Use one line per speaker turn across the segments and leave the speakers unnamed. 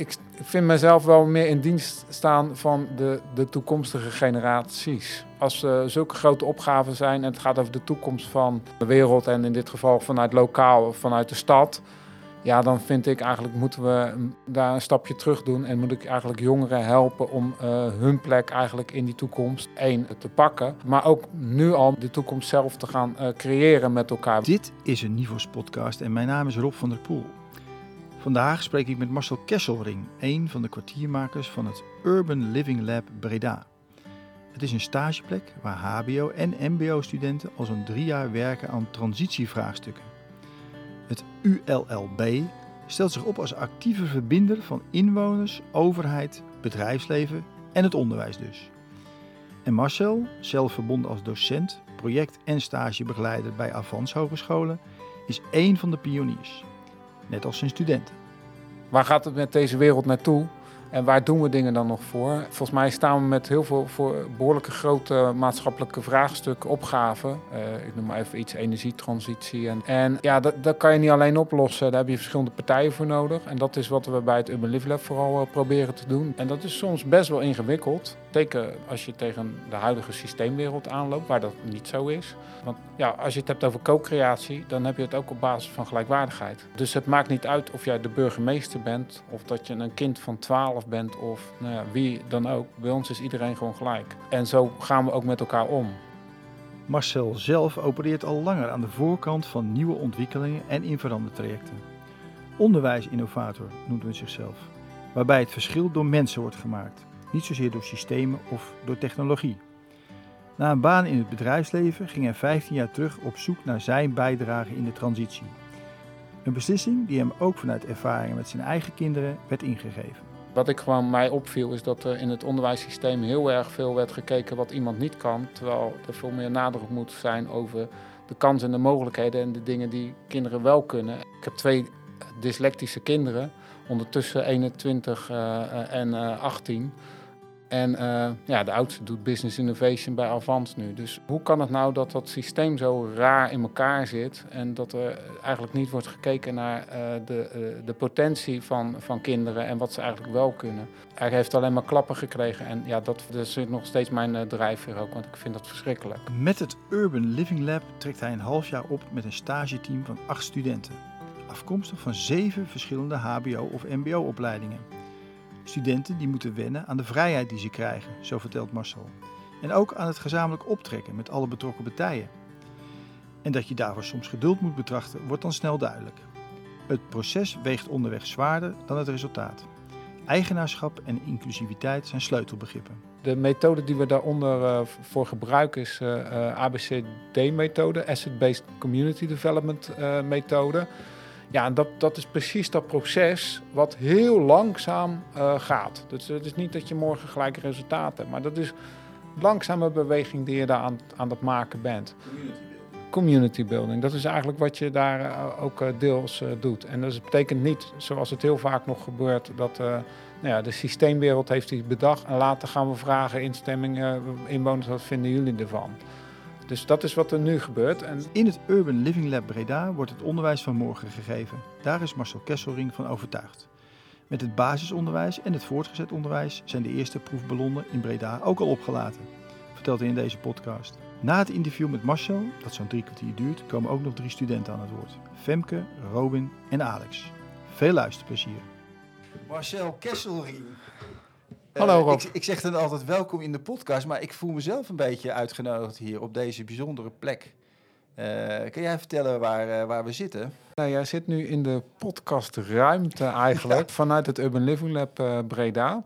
ik vind mezelf wel meer in dienst staan van de, de toekomstige generaties. Als er zulke grote opgaven zijn en het gaat over de toekomst van de wereld en in dit geval vanuit lokaal of vanuit de stad, ja, dan vind ik eigenlijk moeten we daar een stapje terug doen en moet ik eigenlijk jongeren helpen om uh, hun plek eigenlijk in die toekomst één te pakken, maar ook nu al de toekomst zelf te gaan uh, creëren met elkaar.
Dit is een Nivos podcast en mijn naam is Rob van der Poel. Vandaag spreek ik met Marcel Kesselring, een van de kwartiermakers van het Urban Living Lab Breda. Het is een stageplek waar HBO- en MBO-studenten al zo'n drie jaar werken aan transitievraagstukken. Het ULLB stelt zich op als actieve verbinder van inwoners, overheid, bedrijfsleven en het onderwijs dus. En Marcel, zelf verbonden als docent, project- en stagebegeleider bij Avans Hogescholen, is één van de pioniers net als zijn studenten.
Waar gaat het met deze wereld naartoe? En waar doen we dingen dan nog voor? Volgens mij staan we met heel veel behoorlijke grote maatschappelijke vraagstukken, opgaven. Uh, ik noem maar even iets, energietransitie. En, en ja, dat, dat kan je niet alleen oplossen. Daar heb je verschillende partijen voor nodig. En dat is wat we bij het Urban Live Lab vooral uh, proberen te doen. En dat is soms best wel ingewikkeld. Zeker als je tegen de huidige systeemwereld aanloopt, waar dat niet zo is. Want ja, als je het hebt over co-creatie, dan heb je het ook op basis van gelijkwaardigheid. Dus het maakt niet uit of jij de burgemeester bent, of dat je een kind van 12 bent, of nou ja, wie dan ook. Bij ons is iedereen gewoon gelijk. En zo gaan we ook met elkaar om.
Marcel zelf opereert al langer aan de voorkant van nieuwe ontwikkelingen en in verandertrajecten. Onderwijsinnovator noemt men zichzelf, waarbij het verschil door mensen wordt gemaakt, niet zozeer door systemen of door technologie. Na een baan in het bedrijfsleven ging hij 15 jaar terug op zoek naar zijn bijdrage in de transitie. Een beslissing die hem ook vanuit ervaringen met zijn eigen kinderen werd ingegeven.
Wat ik gewoon mij opviel is dat er in het onderwijssysteem heel erg veel werd gekeken wat iemand niet kan. Terwijl er veel meer nadruk moet zijn over de kansen en de mogelijkheden en de dingen die kinderen wel kunnen. Ik heb twee dyslectische kinderen, ondertussen 21 uh, en uh, 18. En uh, ja, de oudste doet business innovation bij Avans nu. Dus hoe kan het nou dat dat systeem zo raar in elkaar zit en dat er eigenlijk niet wordt gekeken naar uh, de, uh, de potentie van, van kinderen en wat ze eigenlijk wel kunnen? Hij heeft alleen maar klappen gekregen en ja, dat, dat is nog steeds mijn drijfveer ook, want ik vind dat verschrikkelijk.
Met het Urban Living Lab trekt hij een half jaar op met een stageteam van acht studenten, afkomstig van zeven verschillende HBO- of MBO-opleidingen. Studenten die moeten wennen aan de vrijheid die ze krijgen, zo vertelt Marcel. En ook aan het gezamenlijk optrekken met alle betrokken partijen. En dat je daarvoor soms geduld moet betrachten, wordt dan snel duidelijk. Het proces weegt onderweg zwaarder dan het resultaat. Eigenaarschap en inclusiviteit zijn sleutelbegrippen.
De methode die we daaronder uh, voor gebruiken is uh, uh, ABCD-methode, Asset-Based Community Development methode. Ja, en dat, dat is precies dat proces wat heel langzaam uh, gaat. Dus het is niet dat je morgen gelijk resultaten hebt, maar dat is langzame beweging die je daar aan, aan het maken bent. Community building, dat is eigenlijk wat je daar uh, ook uh, deels doet. En dat betekent niet, zoals het heel vaak nog gebeurt, dat nou ja, de systeemwereld heeft die bedacht en later gaan we vragen, instemming, inwoners, wat vinden jullie ervan? Dus dat is wat er nu gebeurt. En...
In het Urban Living Lab Breda wordt het onderwijs van morgen gegeven. Daar is Marcel Kesselring van overtuigd. Met het basisonderwijs en het voortgezet onderwijs zijn de eerste proefballonnen in Breda ook al opgelaten, vertelt hij in deze podcast. Na het interview met Marcel, dat zo'n drie kwartier duurt, komen ook nog drie studenten aan het woord. Femke, Robin en Alex. Veel luisterplezier. Marcel Kesselring.
Hallo Rob.
Uh, ik, ik, zeg dan altijd welkom in de podcast, maar ik voel mezelf een beetje uitgenodigd hier op deze bijzondere plek. Uh, kan jij vertellen waar, uh, waar we zitten?
Nou, jij zit nu in de podcastruimte eigenlijk ja. vanuit het Urban Living Lab Breda.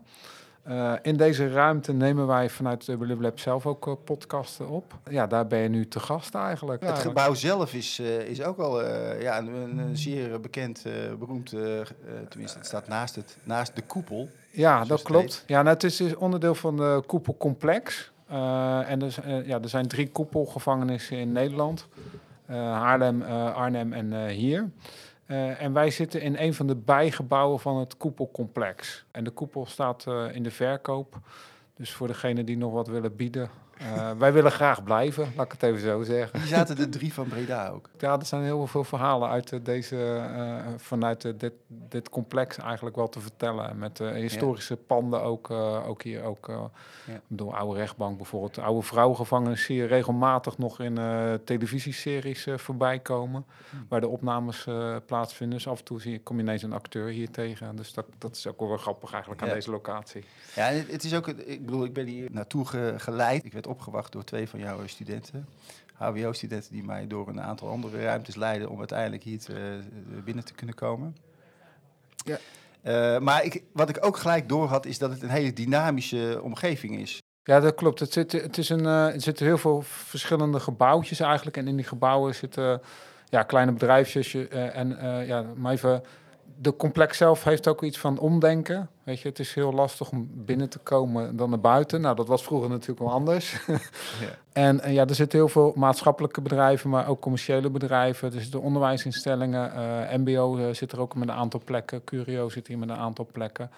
in deze ruimte nemen wij vanuit het Urban Living Lab zelf ook podcasten op. Ja, daar ben je nu te gast eigenlijk.
Het gebouw zelf is, is ook al ja, een, een, zeer bekend, beroemd, tenminste het staat naast, het, naast de koepel.
Ja, dat klopt. Ja, nou, het is dus onderdeel van de koepelcomplex. Uh, en dus, uh, ja, er zijn drie koepelgevangenissen in Nederland. Uh, Haarlem, Arnhem en hier. en wij zitten in een van de bijgebouwen van het koepelcomplex. En de koepel staat in de verkoop. Dus voor degene die nog wat willen bieden, Uh, wij willen graag blijven, laat ik het even zo zeggen.
Die zaten de drie van Breda ook.
Ja, er zijn heel veel verhalen uit deze, uh, vanuit dit, dit complex eigenlijk wel te vertellen. Met historische ja. panden ook, ook hier. Ook, ja. Door oude rechtbank bijvoorbeeld. De oude vrouwengevangenis zie je regelmatig nog in televisieseries voorbij komen. Hmm. Waar de opnames plaatsvinden. Dus af en toe zie je, kom je ineens een acteur hier tegen. Dus dat, dat is ook wel grappig eigenlijk aan deze locatie.
Ja, het, het is ook, ik bedoel, ik ben hier naartoe geleid. Ik werd opgewacht door twee van jouw studenten. HBO-studenten die mij door een aantal andere ruimtes leiden om uiteindelijk hier te, eh, binnen te kunnen komen. Ja. Uh, maar ik, wat ik ook gelijk door had, is dat het een hele dynamische omgeving is.
Ja, dat klopt. Het zit, het is een, uh, er zitten heel veel verschillende gebouwtjes eigenlijk. En in die gebouwen zitten ja, kleine bedrijfjes. Uh, en ja, maar even de complex zelf heeft ook iets van omdenken. Weet je, het is heel lastig om binnen te komen dan naar buiten. Nou, dat was vroeger natuurlijk wel anders. ja. En, en, ja, er zitten heel veel maatschappelijke bedrijven, maar ook commerciële bedrijven. Er zitten onderwijsinstellingen. Uh, MBO uh, zit er ook met een aantal plekken. Curio zit hier met een aantal plekken.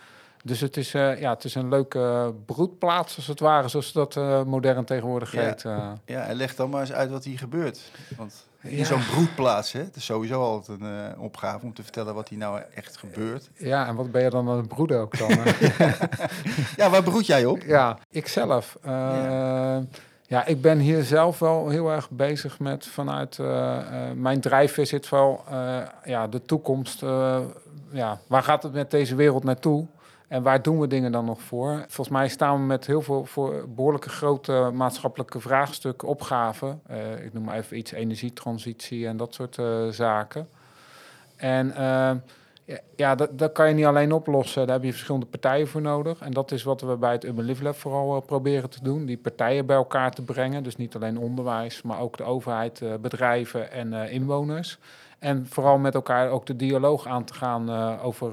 Dus het is, uh, ja, het is een leuke broedplaats, als het ware, zoals dat modern tegenwoordig heet.
Ja, en leg dan maar eens uit wat hier gebeurt. Want in zo'n broedplaats, hè? Het is sowieso altijd een uh, opgave om te vertellen wat hier nou echt gebeurt.
Ja, en wat ben je dan aan het broeden ook dan?
ja, waar broed jij op?
Ja, ikzelf. Uh, ja. ja. ik ben hier zelf wel heel erg bezig met vanuit uh, mijn drijfveer zit wel ja, de toekomst. ja, waar gaat het met deze wereld naartoe? En waar doen we dingen dan nog voor? Volgens mij staan we met heel veel behoorlijke grote maatschappelijke vraagstukken, opgaven. Uh, ik noem maar even iets energietransitie en dat soort uh, zaken. En uh, ja, dat, dat kan je niet alleen oplossen. Daar heb je verschillende partijen voor nodig. En dat is wat we bij het Urban Live Lab vooral proberen te doen. Die partijen bij elkaar te brengen. Dus niet alleen onderwijs, maar ook de overheid, bedrijven en inwoners. En vooral met elkaar ook de dialoog aan te gaan over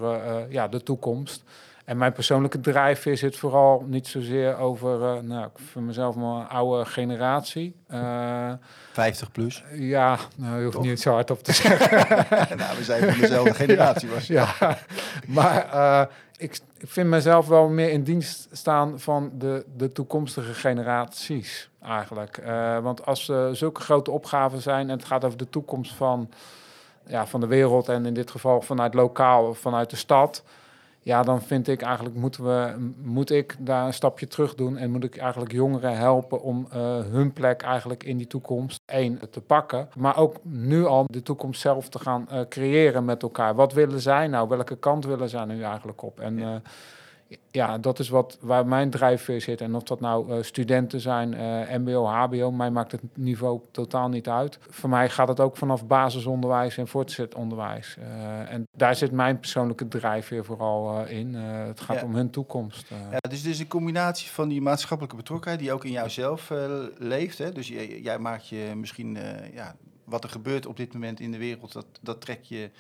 ja, de toekomst. En mijn persoonlijke drijfveer zit vooral niet zozeer over, uh, nou, ik vind mezelf maar een oude generatie.
Uh, eh, 50 plus?
Ja, nou, je hoeft niet zo hard op te zeggen.
nou, we zijn van dezelfde generatie. Was.
ja, maar uh, ik, ik vind mezelf wel meer in dienst staan van de, de toekomstige generaties eigenlijk. want als er zulke grote opgaven zijn en het gaat over de toekomst van, ja, van de wereld en in dit geval vanuit lokaal, vanuit de stad ja, dan vind ik eigenlijk moeten we, moet ik daar een stapje terug doen en moet ik eigenlijk jongeren helpen om uh, hun plek eigenlijk in die toekomst één te pakken, maar ook nu al de toekomst zelf te gaan uh, creëren met elkaar. Wat willen zij nou? Welke kant willen zij nu eigenlijk op? En ja. Uh, ja, dat is wat, waar mijn drijfveer zit. En of dat nou uh, studenten zijn, uh, mbo, hbo, mij maakt het niveau totaal niet uit. Voor mij gaat het ook vanaf basisonderwijs en voortgezet onderwijs. Uh, en daar zit mijn persoonlijke drijfveer vooral in. het gaat om hun toekomst.
Ja, dus het is een combinatie van die maatschappelijke betrokkenheid die ook in jouzelf leeft. Hè? Dus jij, jij maakt je misschien, ja, wat er gebeurt op dit moment in de wereld, dat, dat trek je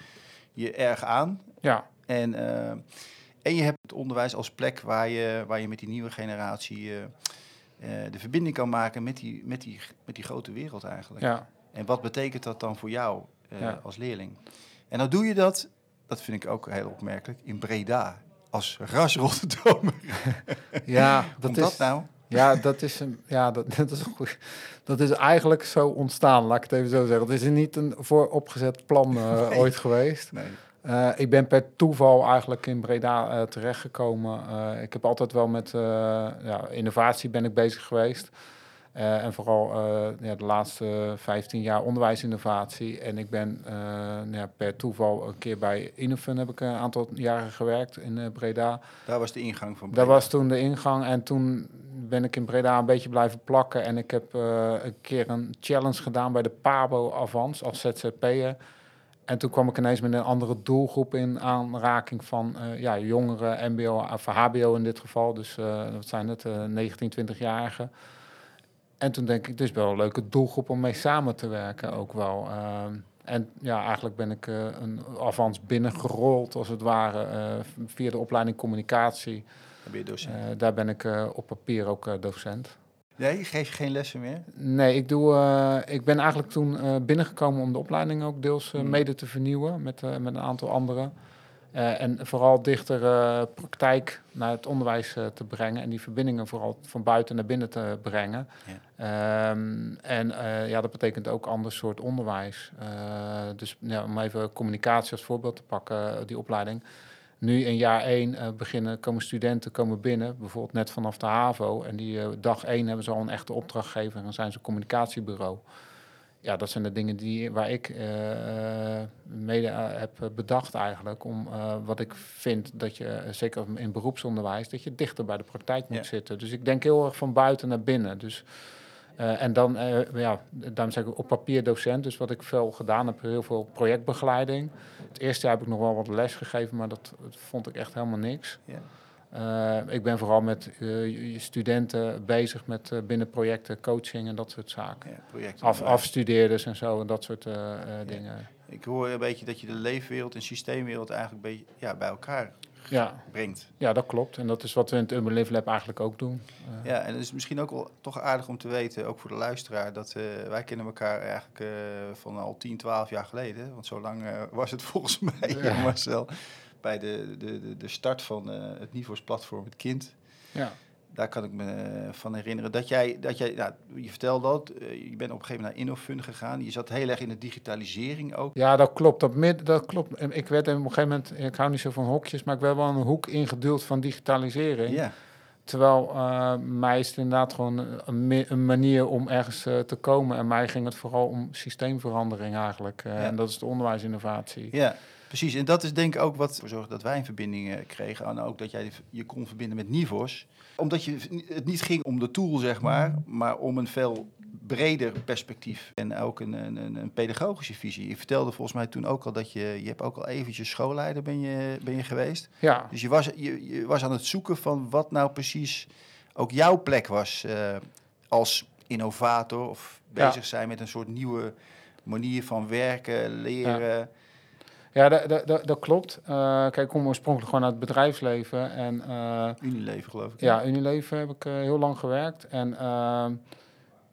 je erg aan.
Ja.
En... En je hebt het onderwijs als plek waar je, waar je met die nieuwe generatie uh, de verbinding kan maken met die, met, die, met die grote wereld eigenlijk.
Ja.
En wat betekent dat dan voor jou uh, ja. als leerling? En dan doe je dat, dat vind ik ook heel opmerkelijk, in Breda. Als ras Rotterdammer.
ja, dat
Komt
is...
dat nou?
Ja, dat is, een, ja dat, dat, is een goed, dat is eigenlijk zo ontstaan, laat ik het even zo zeggen. Het is niet een vooropgezet plan uh, nee. ooit geweest.
Nee.
Uh, ik ben per toeval eigenlijk in Breda uh, terechtgekomen. Uh, ik heb altijd wel met ja, innovatie ben ik bezig geweest. en vooral ja, de laatste 15 jaar onderwijsinnovatie. En ik ben ja, per toeval een keer bij Innofun heb ik een aantal jaren gewerkt in Breda.
Daar was de ingang van Breda.
Daar was toen de ingang. En toen ben ik in Breda een beetje blijven plakken. En ik heb een keer een challenge gedaan bij de Pabo Avans als ZZP'er. En toen kwam ik ineens met een andere doelgroep in aanraking van uh, ja, jongeren, MBO of HBO in dit geval. Dus uh, dat zijn het, uh, 19, 20-jarigen. En toen denk ik, dus wel een leuke doelgroep om mee samen te werken ook wel. En ja, eigenlijk ben ik een avans binnengerold, als het ware, via de opleiding communicatie.
Daar ben je docent.
daar ben ik op papier ook docent.
Nee, geef je geen lessen meer?
Nee, ik, doe, uh, ik ben eigenlijk toen uh, binnengekomen om de opleiding ook deels uh, mm. mede te vernieuwen met, met een aantal anderen. En vooral dichter praktijk naar het onderwijs te brengen en die verbindingen vooral van buiten naar binnen te brengen. Ja. Um, en ja, dat betekent ook ander soort onderwijs. dus ja, om even communicatie als voorbeeld te pakken, die opleiding. Nu in jaar 1 beginnen, komen studenten komen binnen, bijvoorbeeld net vanaf de HAVO. En die dag 1 hebben ze al een echte opdrachtgever en zijn ze communicatiebureau ja, dat zijn de dingen die, waar ik uh, mede heb bedacht eigenlijk. Om wat ik vind dat je, zeker in beroepsonderwijs, dat je dichter bij de praktijk moet ja. zitten. Dus ik denk heel erg van buiten naar binnen. Dus, en dan, ja, daarom zeg ik op papier docent. Dus wat ik veel gedaan heb, heel veel projectbegeleiding. Het eerste jaar heb ik nog wel wat les gegeven, maar dat, dat vond ik echt helemaal niks. Ja. Uh, ik ben vooral met studenten bezig met binnen projecten, coaching en dat soort zaken. Ja, projecten, Af, afstudeerders en zo en dat soort ja. dingen.
Ik hoor een beetje dat je de leefwereld en systeemwereld eigenlijk bij, ja, bij elkaar
ja.
brengt.
Ja, dat klopt. En dat is wat we in het Urban Live Lab eigenlijk ook doen.
Ja, en het is misschien ook wel toch aardig om te weten, ook voor de luisteraar, dat wij kennen elkaar eigenlijk van al 10, 12 jaar geleden. Want zo lang was het volgens mij, ja. Marcel bij de, de, de start van het Nivos platform Het Kind. Ja. Daar kan ik me eh, van herinneren dat jij, dat jij nou, je vertelde dat, uh, je bent op een gegeven moment naar Innofund gegaan. Je zat heel erg in de digitalisering ook.
Ja, dat klopt. Dat, mid, dat klopt. Ik werd op een gegeven moment, ik hou niet zo van hokjes, maar ik werd wel een hoek ingeduld van digitalisering. Ja. Terwijl uh, mij is het inderdaad gewoon een, een manier om ergens uh, te komen. En mij ging het vooral om systeemverandering eigenlijk. Uh, ja. En dat is de onderwijsinnovatie.
Ja. Precies, en dat is denk ik ook wat ervoor zorgde dat wij een verbinding kregen. En ook dat jij je kon verbinden met Nivos. Omdat je, het niet ging om de tool, zeg maar, maar om een veel breder perspectief. En ook een, een, een pedagogische visie. Je vertelde volgens mij toen ook al dat je, je hebt ook al eventjes schoolleider ben je, ben je geweest. Ja. Dus je was, je, je was aan het zoeken van wat nou precies ook jouw plek was uh, als innovator. Of bezig ja. zijn met een soort nieuwe manier van werken, leren. Ja.
Ja, dat, dat, dat klopt. Uh, kijk, ik kom oorspronkelijk gewoon uit het bedrijfsleven. En, uh,
Unilever, geloof ik.
Ja, Unilever heb ik uh, heel lang gewerkt. En ehm,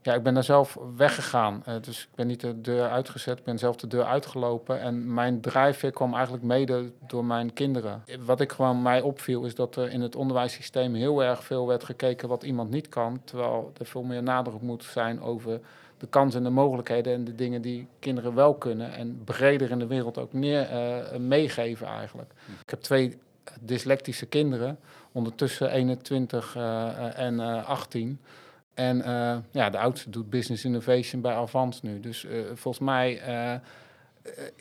ja, ik ben daar zelf weggegaan. dus ik ben niet de deur uitgezet, ik ben zelf de deur uitgelopen. En mijn drijfveer kwam eigenlijk mede door mijn kinderen. Wat ik gewoon mij opviel, is dat er in het onderwijssysteem heel erg veel werd gekeken wat iemand niet kan. Terwijl er veel meer nadruk moet zijn over de kansen en de mogelijkheden en de dingen die kinderen wel kunnen en breder in de wereld ook meer uh, meegeven eigenlijk. Ik heb twee dyslectische kinderen, ondertussen 21 uh, en 18. En ja, de oudste doet business innovation bij Avans nu. Dus volgens mij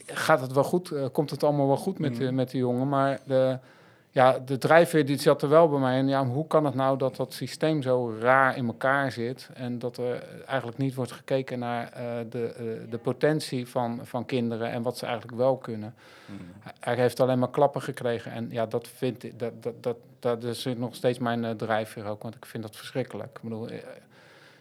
gaat het wel goed, komt het allemaal wel goed met, mm. met die jongen, maar de ja, de drijfveer die zat er wel bij mij. En ja, hoe kan het nou dat dat systeem zo raar in elkaar zit en dat er eigenlijk niet wordt gekeken naar uh, de, uh, de potentie van, van kinderen en wat ze eigenlijk wel kunnen. Mm. Hij heeft alleen maar klappen gekregen en ja, dat vind ik, dat, dat, dat, dat is nog steeds mijn uh, drijfveer ook, want ik vind dat verschrikkelijk. Ik bedoel,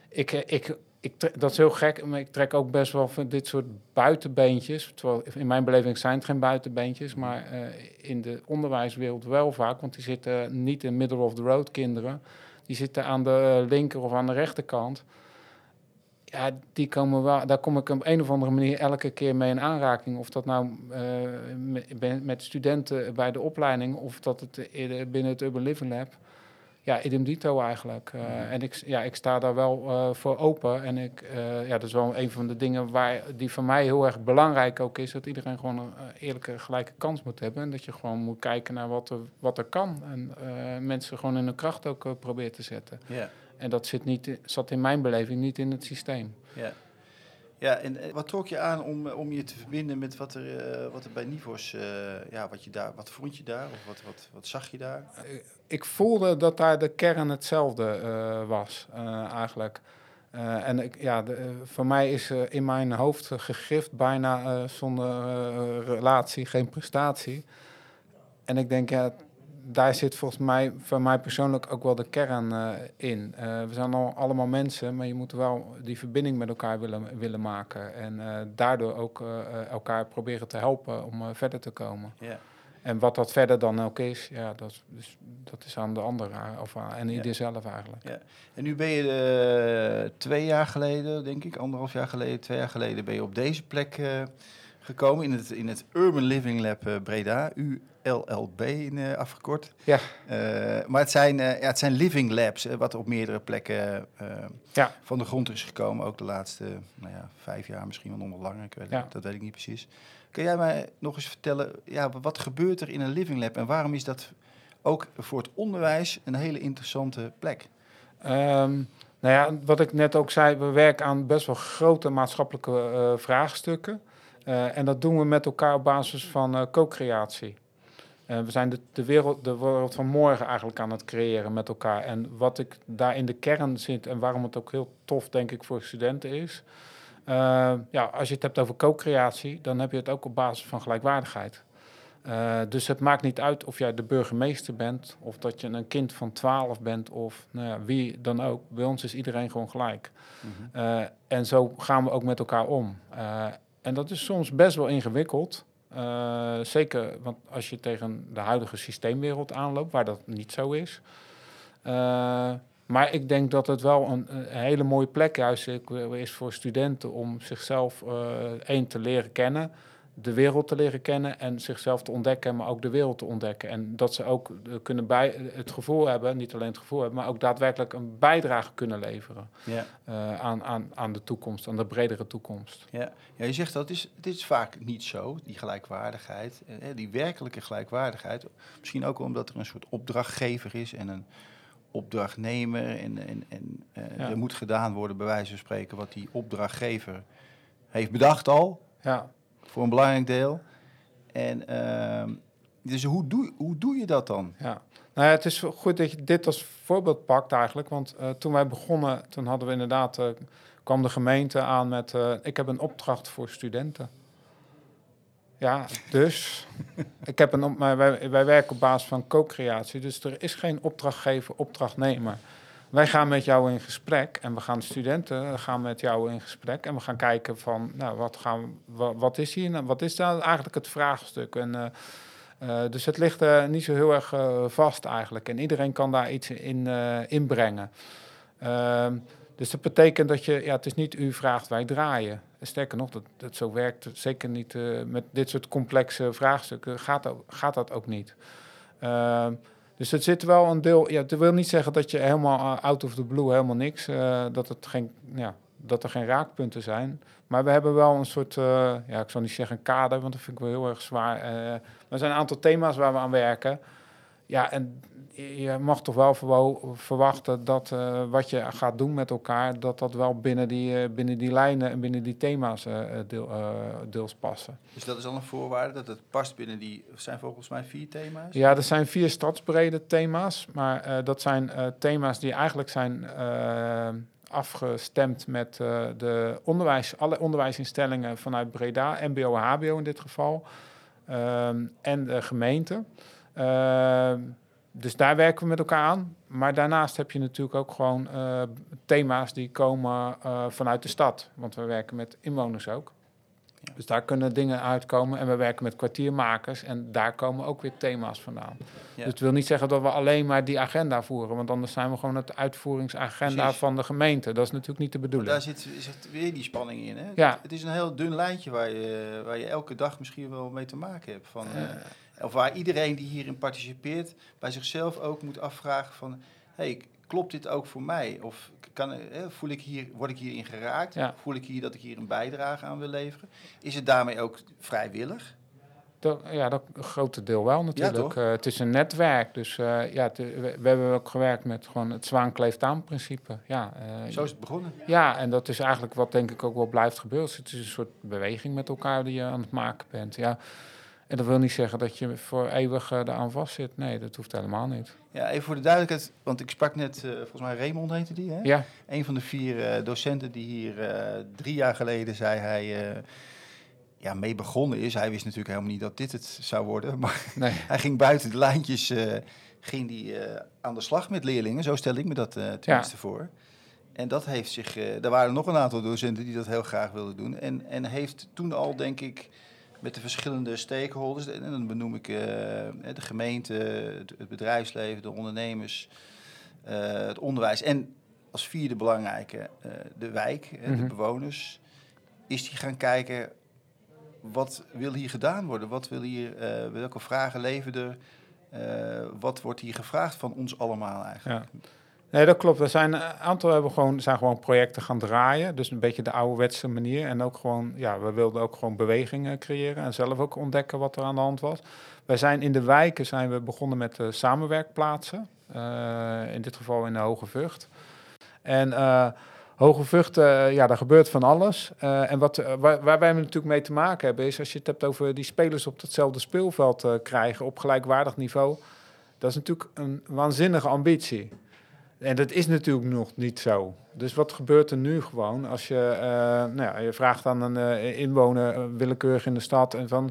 ik, ik, ik dat is heel gek, maar ik trek ook best wel van dit soort buitenbeentjes. Terwijl in mijn beleving zijn het geen buitenbeentjes, maar uh, in de onderwijswereld wel vaak. Want die zitten niet in middle of the road kinderen. Die zitten aan de linker of aan de rechterkant. Ja, die komen wel, daar kom ik op een of andere manier elke keer mee in aanraking. Of dat nou uh, met, met studenten bij de opleiding of dat het binnen het Urban Living Lab ja, idem dito eigenlijk. Uh, En ik, ja, ik sta daar wel uh, voor open. En ik, uh, ja, dat is wel een van de dingen waar, die voor mij heel erg belangrijk ook is. Dat iedereen gewoon een eerlijke, gelijke kans moet hebben. En dat je gewoon moet kijken naar wat er, wat er kan. En mensen gewoon in hun kracht ook probeert te zetten. Yeah. En dat zit, niet, zat in mijn beleving niet in het systeem.
Ja. Ja, en wat trok je aan om, om je te verbinden met wat er, uh, wat er bij Nivos, uh, ja, wat, je daar, wat vond je daar of wat, wat, wat zag je daar?
Ik voelde dat daar de kern hetzelfde was, eigenlijk. en ik, ja, voor mij is in mijn hoofd gegrift bijna zonder relatie geen prestatie. En ik denk, ja, daar zit volgens mij, voor mij persoonlijk ook wel de kern uh, in. Uh, we zijn al allemaal mensen, maar je moet wel die verbinding met elkaar willen, willen maken. En uh, daardoor ook elkaar proberen te helpen om verder te komen. Yeah. En wat dat verder dan ook is, ja, dat, dus, dat is aan de ander of aan, en ieder zelf eigenlijk. Ja.
En nu ben je twee jaar geleden, denk ik, anderhalf jaar geleden, twee jaar geleden, ben je op deze plek gekomen in het, in het Urban Living Lab eh, Breda, ULLB in, eh, afgekort.
Ja.
Eh, maar het zijn, ja, het zijn living labs, wat op meerdere plekken
Ja.
van de grond is gekomen. Ook de laatste nou ja, vijf jaar, misschien wel nog langer. Ik weet,
Ja.
Dat weet ik niet precies. Kun jij mij nog eens vertellen, ja, wat gebeurt er in een living lab en waarom is dat ook voor het onderwijs een hele interessante plek?
Ehm, nou ja, wat ik net ook zei, we werken aan best wel grote maatschappelijke vraagstukken. Eh, en dat doen we met elkaar op basis van eh, co-creatie. Eh, we zijn de, de, wereld, de wereld van morgen eigenlijk aan het creëren met elkaar. En wat ik daar in de kern zit en waarom het ook heel tof, denk ik, voor studenten is. ja, als je het hebt over co-creatie, dan heb je het ook op basis van gelijkwaardigheid. Dus het maakt niet uit of jij de burgemeester bent, of dat je een kind van 12 bent, of nou ja, wie dan ook. Bij ons is iedereen gewoon gelijk. Eh, en zo gaan we ook met elkaar om. En dat is soms best wel ingewikkeld. Eh, zeker want als je tegen de huidige systeemwereld aanloopt, waar dat niet zo is. Eh, maar ik denk dat het wel een, hele mooie plek juist is voor studenten om zichzelf eh één te leren kennen, de wereld te leren kennen en zichzelf te ontdekken, maar ook de wereld te ontdekken. En dat ze ook eh, kunnen bij, het gevoel hebben, niet alleen het gevoel hebben, maar ook daadwerkelijk een bijdrage kunnen leveren
Ja.
eh, aan, aan, aan de toekomst, aan de bredere toekomst.
Ja, ja je zegt dat het is, het is vaak niet zo, die gelijkwaardigheid, eh, die werkelijke gelijkwaardigheid. Misschien ook omdat er een soort opdrachtgever is en een opdrachtnemer. En, en, en eh,
Ja.
er moet gedaan worden, bij wijze van spreken, wat die opdrachtgever heeft bedacht al,
Ja,
voor een belangrijk deel. En ehm, dus hoe doe, hoe doe je dat dan?
ja. Nou ja, het is goed dat je dit als voorbeeld pakt eigenlijk. Want eh, toen wij begonnen, toen hadden we inderdaad, eh, kwam de gemeente aan met, eh, ik heb een opdracht voor studenten. Ja, dus ik heb een, op- maar wij, wij werken op basis van co-creatie. Dus er is geen opdrachtgever, opdrachtnemer. Wij gaan met jou in gesprek en we gaan studenten gaan met jou in gesprek en we gaan kijken van, nou, wat, gaan, wat, wat is hier, nou, wat is daar eigenlijk het vraagstuk? En, eh, eh, dus het ligt eh, niet zo heel erg vast eigenlijk en iedereen kan daar iets in inbrengen. Ehm, dus dat betekent dat je, ja, het is niet u vraagt, wij draaien. Sterker nog, dat, dat zo werkt zeker niet met dit soort complexe vraagstukken. Gaat, gaat dat ook niet. Dus het zit wel een deel. Ja, dat wil niet zeggen dat je helemaal eh, out of the blue helemaal niks. eh, dat, het geen, ja, dat er geen raakpunten zijn. Maar we hebben wel een soort. eh, ja, ik zal niet zeggen een kader, want dat vind ik wel heel erg zwaar. Er zijn een aantal thema's waar we aan werken. Ja, en je mag toch wel verwachten dat eh, wat je gaat doen met elkaar, dat dat wel binnen die, eh, binnen die lijnen en binnen die thema's eh, deel, deels passen.
Dus dat is al een voorwaarde, dat het past binnen die, er zijn volgens mij vier thema's?
Ja, er zijn vier stadsbrede thema's, maar dat zijn thema's die eigenlijk zijn afgestemd met de onderwijs, alle onderwijsinstellingen vanuit Breda, MBO en HBO in dit geval, ehm, en de gemeente. Ehm, dus daar werken we met elkaar aan. Maar daarnaast heb je natuurlijk ook gewoon eh, thema's die komen eh, vanuit de stad. Want we werken met inwoners ook.
Ja.
Dus daar kunnen dingen uitkomen. En we werken met kwartiermakers. En daar komen ook weer thema's vandaan.
Ja.
Dus het wil niet zeggen dat we alleen maar die agenda voeren. Want anders zijn we gewoon het uitvoeringsagenda
Precies.
van de gemeente. Dat is natuurlijk niet de
Maar
bedoeling.
daar zit, zit weer die spanning in. Hè?
Ja.
Het, het is een heel dun lijntje waar je, waar je elke dag misschien wel mee te maken hebt. Van,
eh,
of waar iedereen die hierin participeert bij zichzelf ook moet afvragen van... Hey, klopt dit ook voor mij? Of kan, eh, voel ik hier, word ik hierin geraakt?
Ja.
Voel ik hier dat ik hier een bijdrage aan wil leveren? Is het daarmee ook vrijwillig?
Dat, ja, dat grote deel wel natuurlijk. Eh, het is een netwerk. Dus eh, ja, we, we hebben ook gewerkt met gewoon het zwaan kleeft aan principe. Ja, eh,
Zo is het begonnen.
ja, en dat is eigenlijk wat denk ik ook wel blijft gebeuren. Dus Het is een soort beweging met elkaar die je aan het maken bent. Ja. En dat wil niet zeggen dat je voor eeuwig eh, eraan vast zit. Nee, dat hoeft helemaal niet.
Ja, even voor de duidelijkheid, want ik sprak net, eh, volgens mij Raymond heette die, hè?
Ja,
Een van de vier eh, docenten die hier drie jaar geleden zei hij ja, mee begonnen is. Hij wist natuurlijk helemaal niet dat dit het zou worden, maar
nee.
hij ging buiten de lijntjes ging die, aan de slag met leerlingen. Zo stel ik me dat tenminste voor. En dat heeft zich, er waren nog een aantal docenten die dat heel graag wilden doen. En, en heeft toen al, denk ik, met de verschillende stakeholders, en dan benoem ik eh, de gemeente, het, bedrijfsleven, de ondernemers, eh, het onderwijs en als vierde belangrijke eh, de wijk, de
Mhm.
bewoners, is die gaan kijken wat wil hier gedaan worden? Wat wil hier, welke vragen leven er? Wat wordt hier gevraagd van ons allemaal eigenlijk?
Ja. Nee, dat klopt. We zijn een aantal hebben gewoon, zijn gewoon projecten gaan draaien. Dus een beetje de ouderwetse manier. En ook gewoon, ja, we wilden ook gewoon bewegingen creëren en zelf ook ontdekken wat er aan de hand was. Wij zijn in de wijken zijn we begonnen met de samenwerkplaatsen. Uh, in dit geval in de Hoge Vught. En uh, Hoge Vught, ja, daar gebeurt van alles. en wat, waar, waar, wij natuurlijk mee te maken hebben, is als je het hebt over die spelers op hetzelfde speelveld krijgen op gelijkwaardig niveau. Dat is natuurlijk een waanzinnige ambitie. En dat is natuurlijk nog niet zo. Dus wat gebeurt er nu gewoon als je, uh, nou ja, je vraagt aan een uh, inwoner uh, willekeurig in de stad en van,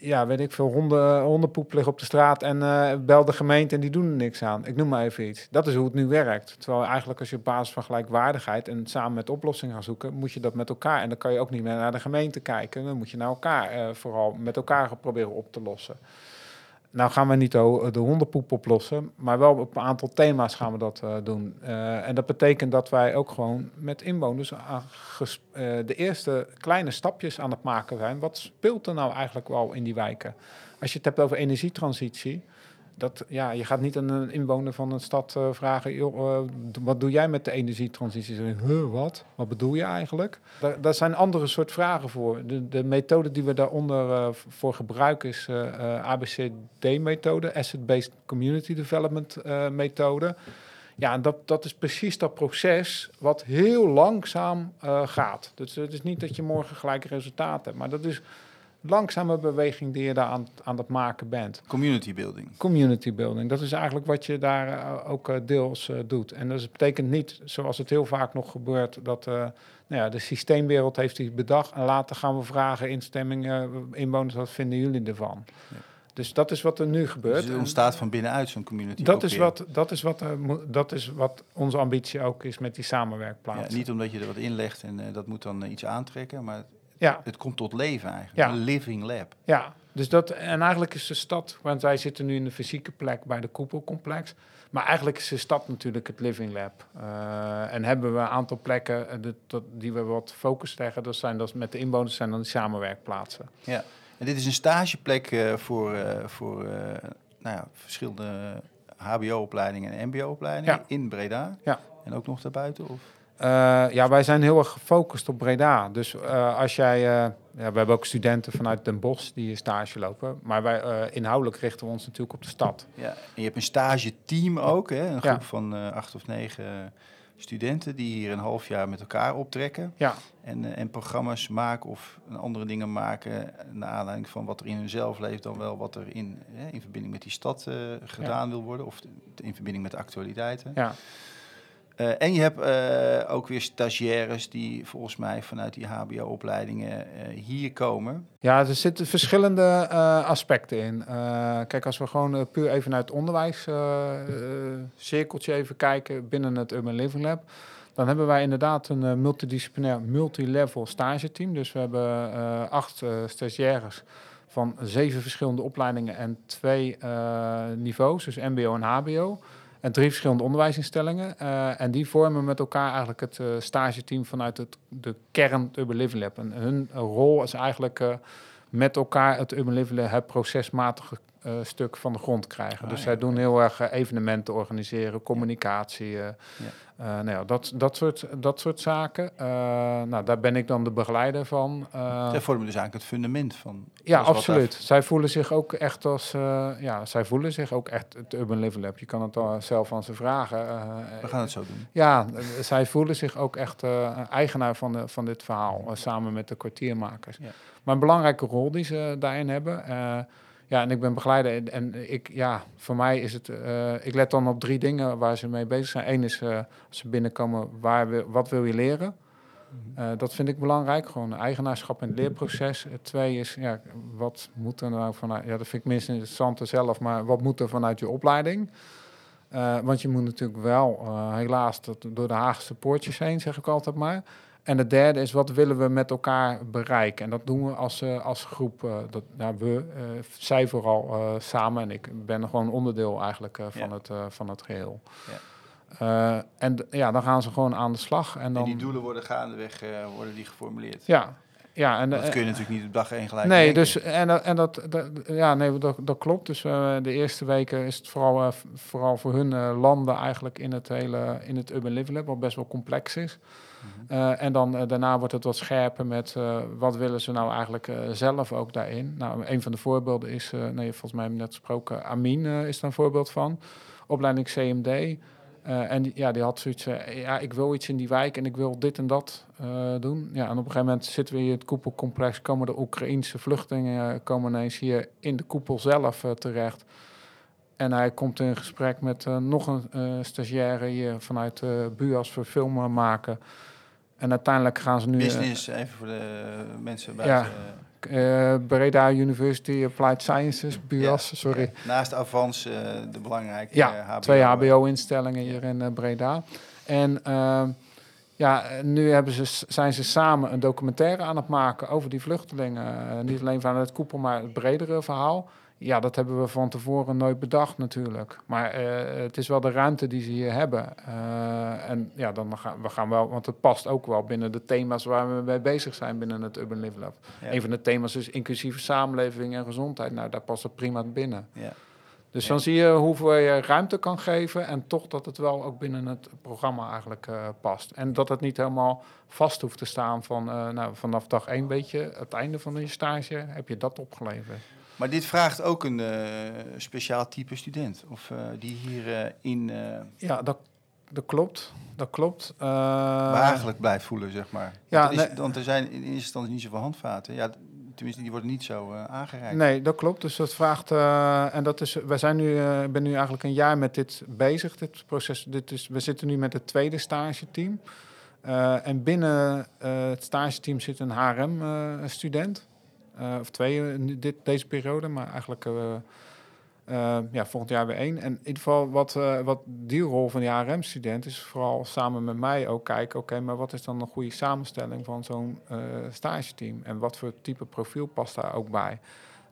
ja, weet ik veel, honden, hondenpoep liggen op de straat en bel de gemeente en die doen er niks aan. Ik noem maar even iets. Dat is hoe het nu werkt. Terwijl eigenlijk als je op basis van gelijkwaardigheid en samen met oplossingen gaan zoeken, moet je dat met elkaar. En dan kan je ook niet meer naar de gemeente kijken. Dan moet je naar elkaar, vooral met elkaar proberen op te lossen. Nou gaan we niet de, de hondenpoep oplossen, maar wel op een aantal thema's gaan we dat uh, doen. Uh, en dat betekent dat wij ook gewoon met inwoners uh, de eerste kleine stapjes aan het maken zijn. Wat speelt er nou eigenlijk wel in die wijken? Als je het hebt over energietransitie, dat, ja, je gaat niet aan een inwoner van een stad uh, vragen: uh, wat doe jij met de energietransitie? Huh, wat? Wat bedoel je eigenlijk? Daar, daar zijn andere soort vragen voor. De, de methode die we daaronder uh, voor gebruiken is ABCD-methode, Asset-Based Community Development methode. Ja, en dat, dat is precies dat proces wat heel langzaam gaat. Dus het is niet dat je morgen gelijk resultaat hebt, maar dat is langzame beweging die je daar aan, aan het maken bent.
Community building.
Community building. Dat is eigenlijk wat je daar uh, ook uh, deels uh, doet. En dat betekent niet, zoals het heel vaak nog gebeurt, dat nou ja, de systeemwereld heeft iets bedacht en later gaan we vragen instemmingen, inwoners, wat vinden jullie ervan? Ja. Dus dat is wat er nu gebeurt. Dus
het ontstaat van binnenuit zo'n community.
Dat is, wat, dat, is wat, dat is wat onze ambitie ook is met die samenwerkplaatsen.
Ja, niet omdat je er wat inlegt en dat moet dan iets aantrekken, maar ja. Het komt tot leven eigenlijk. Ja. Een living lab.
Ja, dus dat, en eigenlijk is de stad, want wij zitten nu in de fysieke plek bij de koepelcomplex. Maar eigenlijk is de stad natuurlijk het living lab. Uh, en hebben we een aantal plekken uh, de, die we wat focus leggen. Dat zijn dat met de inwoners zijn dan die samenwerkplaatsen.
Ja, en dit is een stageplek uh, voor, voor nou ja, verschillende HBO-opleidingen en MBO-opleidingen ja. in Breda. Ja. En ook nog daarbuiten? Of?
Uh, ja, wij zijn heel erg gefocust op Breda. Dus uh, als jij... Uh, ja, we hebben ook studenten vanuit Den Bosch die stage lopen. Maar wij inhoudelijk richten we ons natuurlijk op de stad.
Ja, en je hebt een stageteam ook, hè? Een groep ja. van acht of negen studenten die hier een half jaar met elkaar optrekken. Ja. En, en programma's maken of andere dingen maken naar aanleiding van wat er in hunzelf leeft, dan wel wat er in, in verbinding met die stad gedaan ja. wil worden of in verbinding met de actualiteiten. Ja. Uh, en je hebt uh, ook weer stagiaires die volgens mij vanuit die HBO-opleidingen uh, hier komen.
Ja, er zitten verschillende aspecten in. kijk, als we gewoon puur even naar het onderwijscirkeltje even kijken binnen het Urban Living Lab. Dan hebben wij inderdaad een multidisciplinair, multilevel stageteam. Dus we hebben acht stagiaires van zeven verschillende opleidingen en twee niveaus, dus MBO en HBO. En drie verschillende onderwijsinstellingen. Uh, en die vormen met elkaar eigenlijk het uh, vanuit het, de kern Urban Living Lab. En hun rol is eigenlijk uh, met elkaar het Urban Living Lab, het procesmatige stuk van de grond krijgen. Ah, dus ja, zij doen heel erg evenementen organiseren, communicatie. Ja. Uh, nou ja, dat, dat, soort, dat soort zaken. Nou, daar ben ik dan de begeleider van.
Zij vormen dus eigenlijk het fundament van.
Ja, absoluut. Zij voelen zich ook echt als. ja, zij voelen zich ook echt het Urban Living Lab. Je kan het al zelf aan ze vragen.
We gaan het zo doen.
Ja, zij voelen zich ook echt eigenaar van, de, van dit verhaal. samen met de kwartiermakers. Maar een belangrijke rol die ze daarin hebben. Ja, en ik ben begeleider. En ik, ja, voor mij is het. Uh, ik let dan op drie dingen waar ze mee bezig zijn. Eén is uh, als ze binnenkomen, waar we, wat wil je leren? Uh, dat vind ik belangrijk. Gewoon eigenaarschap in het leerproces. Het twee is, ja, wat moet er nou vanuit. Ja, dat vind ik minst interessant zelf, maar wat moet er vanuit je opleiding? want je moet natuurlijk wel, helaas, door de Haagse poortjes heen, zeg ik altijd maar. En de derde is, wat willen we met elkaar bereiken? En dat doen we als, uh, als groep, uh, dat, nou, we, uh, zij vooral samen. En ik ben gewoon onderdeel eigenlijk van, ja. het, van het geheel. Ja. en ja, dan gaan ze gewoon aan de slag. En, dan,
en die doelen worden gaandeweg worden die geformuleerd?
Ja. Ja, en,
Dat
eh,
kun je natuurlijk niet op dag één gelijk
Nee, dus en, en dat, dat, ja, nee, dat, dat klopt. Dus eh, de eerste weken is het vooral, eh, vooral voor hun eh, landen eigenlijk in het hele in het Urban Living Lab, wat best wel complex is. Eh, en dan eh, daarna wordt het wat scherper met eh, wat willen ze nou eigenlijk zelf ook daarin. Nou, een van de voorbeelden is, nee, volgens mij hebben we net gesproken, Amin is daar een voorbeeld van. Opleiding CMD. En die, ja, die had zoiets, ja, ik wil iets in die wijk en ik wil dit en dat doen. Ja, en op een gegeven moment zitten we in het koepelcomplex, komen de Oekraïense vluchtelingen komen ineens hier in de koepel zelf terecht. En hij komt in gesprek met nog een stagiaire hier vanuit BUAS voor filmen maken. En uiteindelijk gaan ze nu... eh,
Business, even voor de mensen
Ja.
buiten.
eh, Breda University Applied Sciences, BUAS,
Ja,
sorry.
Naast Avans, eh, de belangrijke
Ja,
eh, HBO.
twee HBO-instellingen hier in eh, Breda. En ehm, ja, nu hebben ze, zijn ze samen een documentaire aan het maken over die vluchtelingen. Eh, niet alleen vanuit het koepel, maar het bredere verhaal. Ja, dat hebben we van tevoren nooit bedacht natuurlijk. Maar eh, het is wel de ruimte die ze hier hebben. Eh, en ja, dan gaan we gaan wel, want het past ook wel binnen de thema's waar we mee bezig zijn binnen het Urban Live Lab.
Ja.
Een van de thema's is inclusieve samenleving en gezondheid. Nou, daar past het prima binnen.
Ja.
Dus
Ja.
dan zie je hoeveel je ruimte kan geven en toch dat het wel ook binnen het programma eigenlijk eh, past. En dat het niet helemaal vast hoeft te staan van eh, nou, vanaf dag één weet je, het einde van je stage heb je dat opgeleverd.
Maar dit vraagt ook een eh, speciaal type student. Of die hier in
Ja, dat, dat klopt. Dat klopt. Eh,
behagelijk blijft voelen, zeg maar.
ja,
want, er is,
nee.
want er zijn in eerste instantie niet zoveel handvaten. Ja, die worden niet zo eh, aangereikt.
Nee, dat klopt. Dus dat vraagt. eh, en dat is. Wij zijn nu. eh, Ik ben nu eigenlijk een jaar met dit bezig. Dit proces. Dit is, we zitten nu met het tweede stageteam. En binnen het stageteam zit een HRM-student. Of twee nu dit, deze periode, maar eigenlijk. Eh, eh, ja, volgend jaar weer één. En in ieder geval, wat, eh, wat die rol van die HRM-student is, vooral samen met mij ook kijken, oké, maar wat is dan een goede samenstelling van zo'n eh stageteam? En wat voor type profiel past daar ook bij?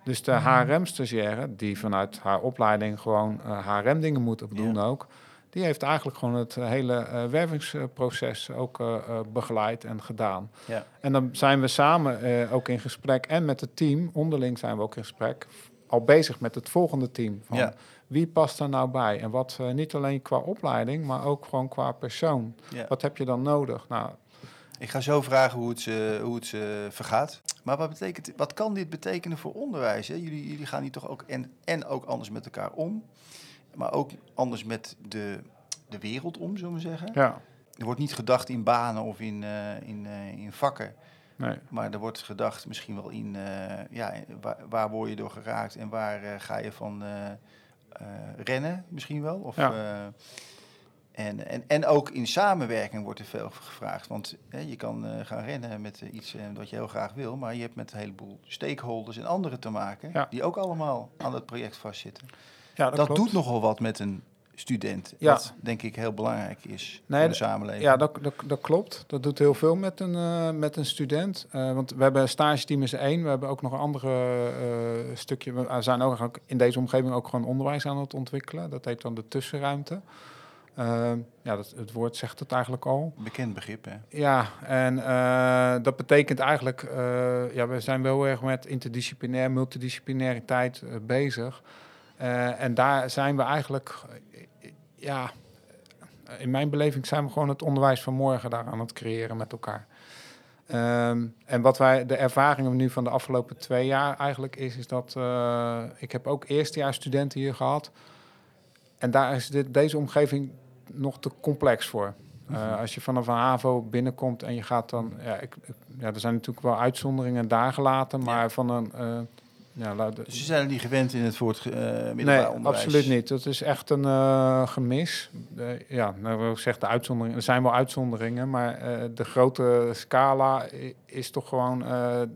Dus de HRM-stagiaire, die vanuit haar opleiding gewoon eh, HRM-dingen moet doen ook, die heeft eigenlijk gewoon het eh, hele eh, wervingsproces ook eh, eh, begeleid en gedaan.
Ja.
En dan zijn we samen eh, ook in gesprek en met het team, onderling zijn we ook in gesprek, al bezig met het volgende team. Van
Ja.
Wie past daar nou bij? En wat eh, niet alleen qua opleiding, maar ook gewoon qua persoon.
Ja.
Wat heb je dan nodig? Nou,
Ik ga zo vragen hoe het, ze, hoe het ze vergaat. Maar wat, betekent, wat kan dit betekenen voor onderwijs? Hè? Jullie, jullie gaan hier toch ook en, en ook anders met elkaar om. Maar ook anders met de, de wereld om, zullen we zeggen.
ja,
Er wordt niet gedacht in banen of in, eh, in, eh, in vakken.
Nee.
Maar er wordt gedacht misschien wel in eh, ja, waar, waar word je door geraakt en waar eh, ga je van eh, rennen misschien wel. Of,
Ja.
en, en, en ook in samenwerking wordt er veel gevraagd. Want hè, je kan gaan rennen met iets eh, wat je heel graag wil, maar je hebt met een heleboel stakeholders en anderen te maken,
Ja.
die ook allemaal aan het project vastzitten.
Ja,
Dat,
klopt.
doet nogal wat met een student,
Ja.
wat denk ik heel belangrijk is
Nee,
voor de samenleving.
Ja, dat, dat, dat klopt. Dat doet heel veel met een, eh, met een student. Eh, want we hebben een stageteam is één. We hebben ook nog een andere eh, stukje. We zijn ook in deze omgeving ook gewoon onderwijs aan het ontwikkelen. Dat heet dan de tussenruimte. Ja, dat, het woord zegt het eigenlijk al.
Bekend begrip, hè?
Ja, en dat betekent eigenlijk, ja, we zijn wel erg met interdisciplinair, multidisciplinariteit bezig. En daar zijn we eigenlijk, ja, in mijn beleving zijn we gewoon het onderwijs van morgen daar aan het creëren met elkaar. Ehm, en wat wij, de ervaringen nu van de afgelopen twee jaar eigenlijk is, is dat eh, ik heb ook eerstejaarsstudenten hier gehad. En daar is dit, deze omgeving nog te complex voor. Uh, als je vanaf een HAVO binnenkomt en je gaat dan... Ja, ik, ik, ja, er zijn natuurlijk wel uitzonderingen daar gelaten, maar
Ja.
van een... Uh, ja, laat,
Dus ze zijn er niet gewend in het woord uh, middelbaar
nee,
onderwijs?
absoluut niet. Dat is echt een uh, gemis. De, ja, nou, zeg de uitzonderingen. Er zijn wel uitzonderingen, maar uh, de grote scala is toch gewoon...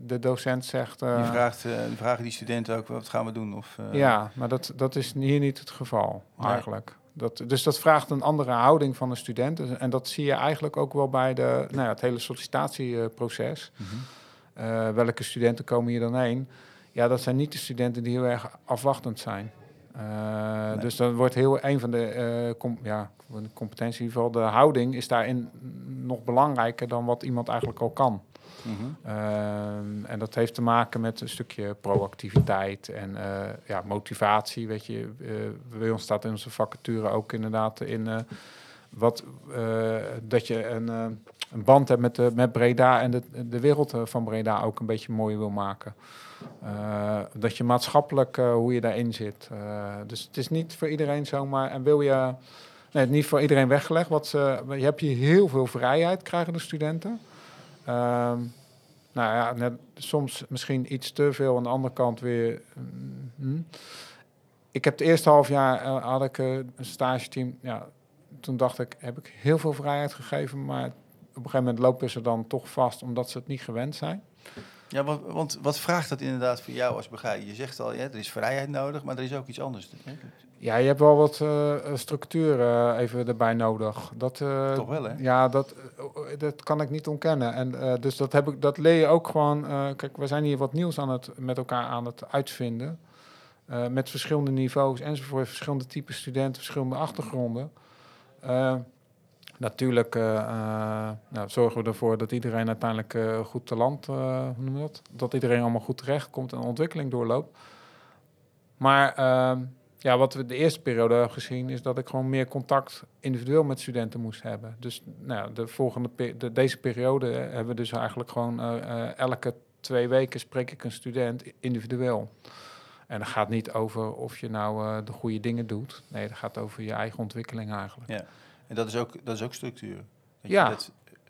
De docent zegt...
Die, vraagt, die vragen die studenten ook, wat gaan we doen? Of,
ja, maar dat, dat is hier niet het geval, nee. eigenlijk. Dat, dus dat vraagt een andere houding van de student. En dat zie je eigenlijk ook wel bij de, nou ja, het hele sollicitatieproces. Mm -hmm. uh, welke studenten komen hier dan heen? Ja, dat zijn niet de studenten die heel erg afwachtend zijn. Uh, nee. Dus dan wordt heel een van de uh, com ja, competentie, in ieder geval de houding, is daarin nog belangrijker dan wat iemand eigenlijk al kan. Mhm. Ehm, en dat heeft te maken met een stukje proactiviteit en ja, motivatie. Weet je, bij ons staat in onze vacature ook inderdaad in wat, dat je een, een band hebt met, de, met Breda en de, de wereld van Breda ook een beetje mooi wil maken. Uh, dat je maatschappelijk, uh, hoe je daarin zit. Uh, dus het is niet voor iedereen zomaar. En wil je, nee, niet voor iedereen weggelegd. Wat je hebt hier heel veel vrijheid, krijgen de studenten. Ehm, nou ja, net, soms misschien iets te veel. Aan de andere kant weer. Mm, ik heb het eerste half jaar had ik een stageteam. Ja, toen dacht ik, heb ik heel veel vrijheid gegeven. Maar op een gegeven moment lopen ze dan toch vast, omdat ze het niet gewend zijn.
Ja, want, want wat vraagt dat inderdaad voor jou als begeleider? Je zegt al, ja, er is vrijheid nodig, maar er is ook iets anders.
Ja, je hebt wel wat uh, structuur uh, even erbij nodig. Dat,
uh, Toch wel, hè?
Ja, dat, dat kan ik niet ontkennen. En, dus dat, heb ik, dat leer je ook gewoon... kijk, we zijn hier wat nieuws aan het, met elkaar aan het uitvinden. met verschillende niveaus enzovoort. Verschillende typen studenten, verschillende achtergronden. Natuurlijk uh, uh, nou, zorgen we ervoor dat iedereen uiteindelijk uh, goed te land, hoe noem dat? Dat iedereen allemaal goed terecht komt en ontwikkeling doorloopt. Maar ehm, ja, wat we de eerste periode hebben gezien, is dat ik gewoon meer contact individueel met studenten moest hebben. Dus nou, de volgende de, deze periode hebben we dus eigenlijk gewoon elke twee weken spreek ik een student individueel. En dat gaat niet over of je nou de goede dingen doet. Nee, dat gaat over je eigen ontwikkeling eigenlijk.
Ja. En dat is ook, dat is ook structuur. Dat
ja, je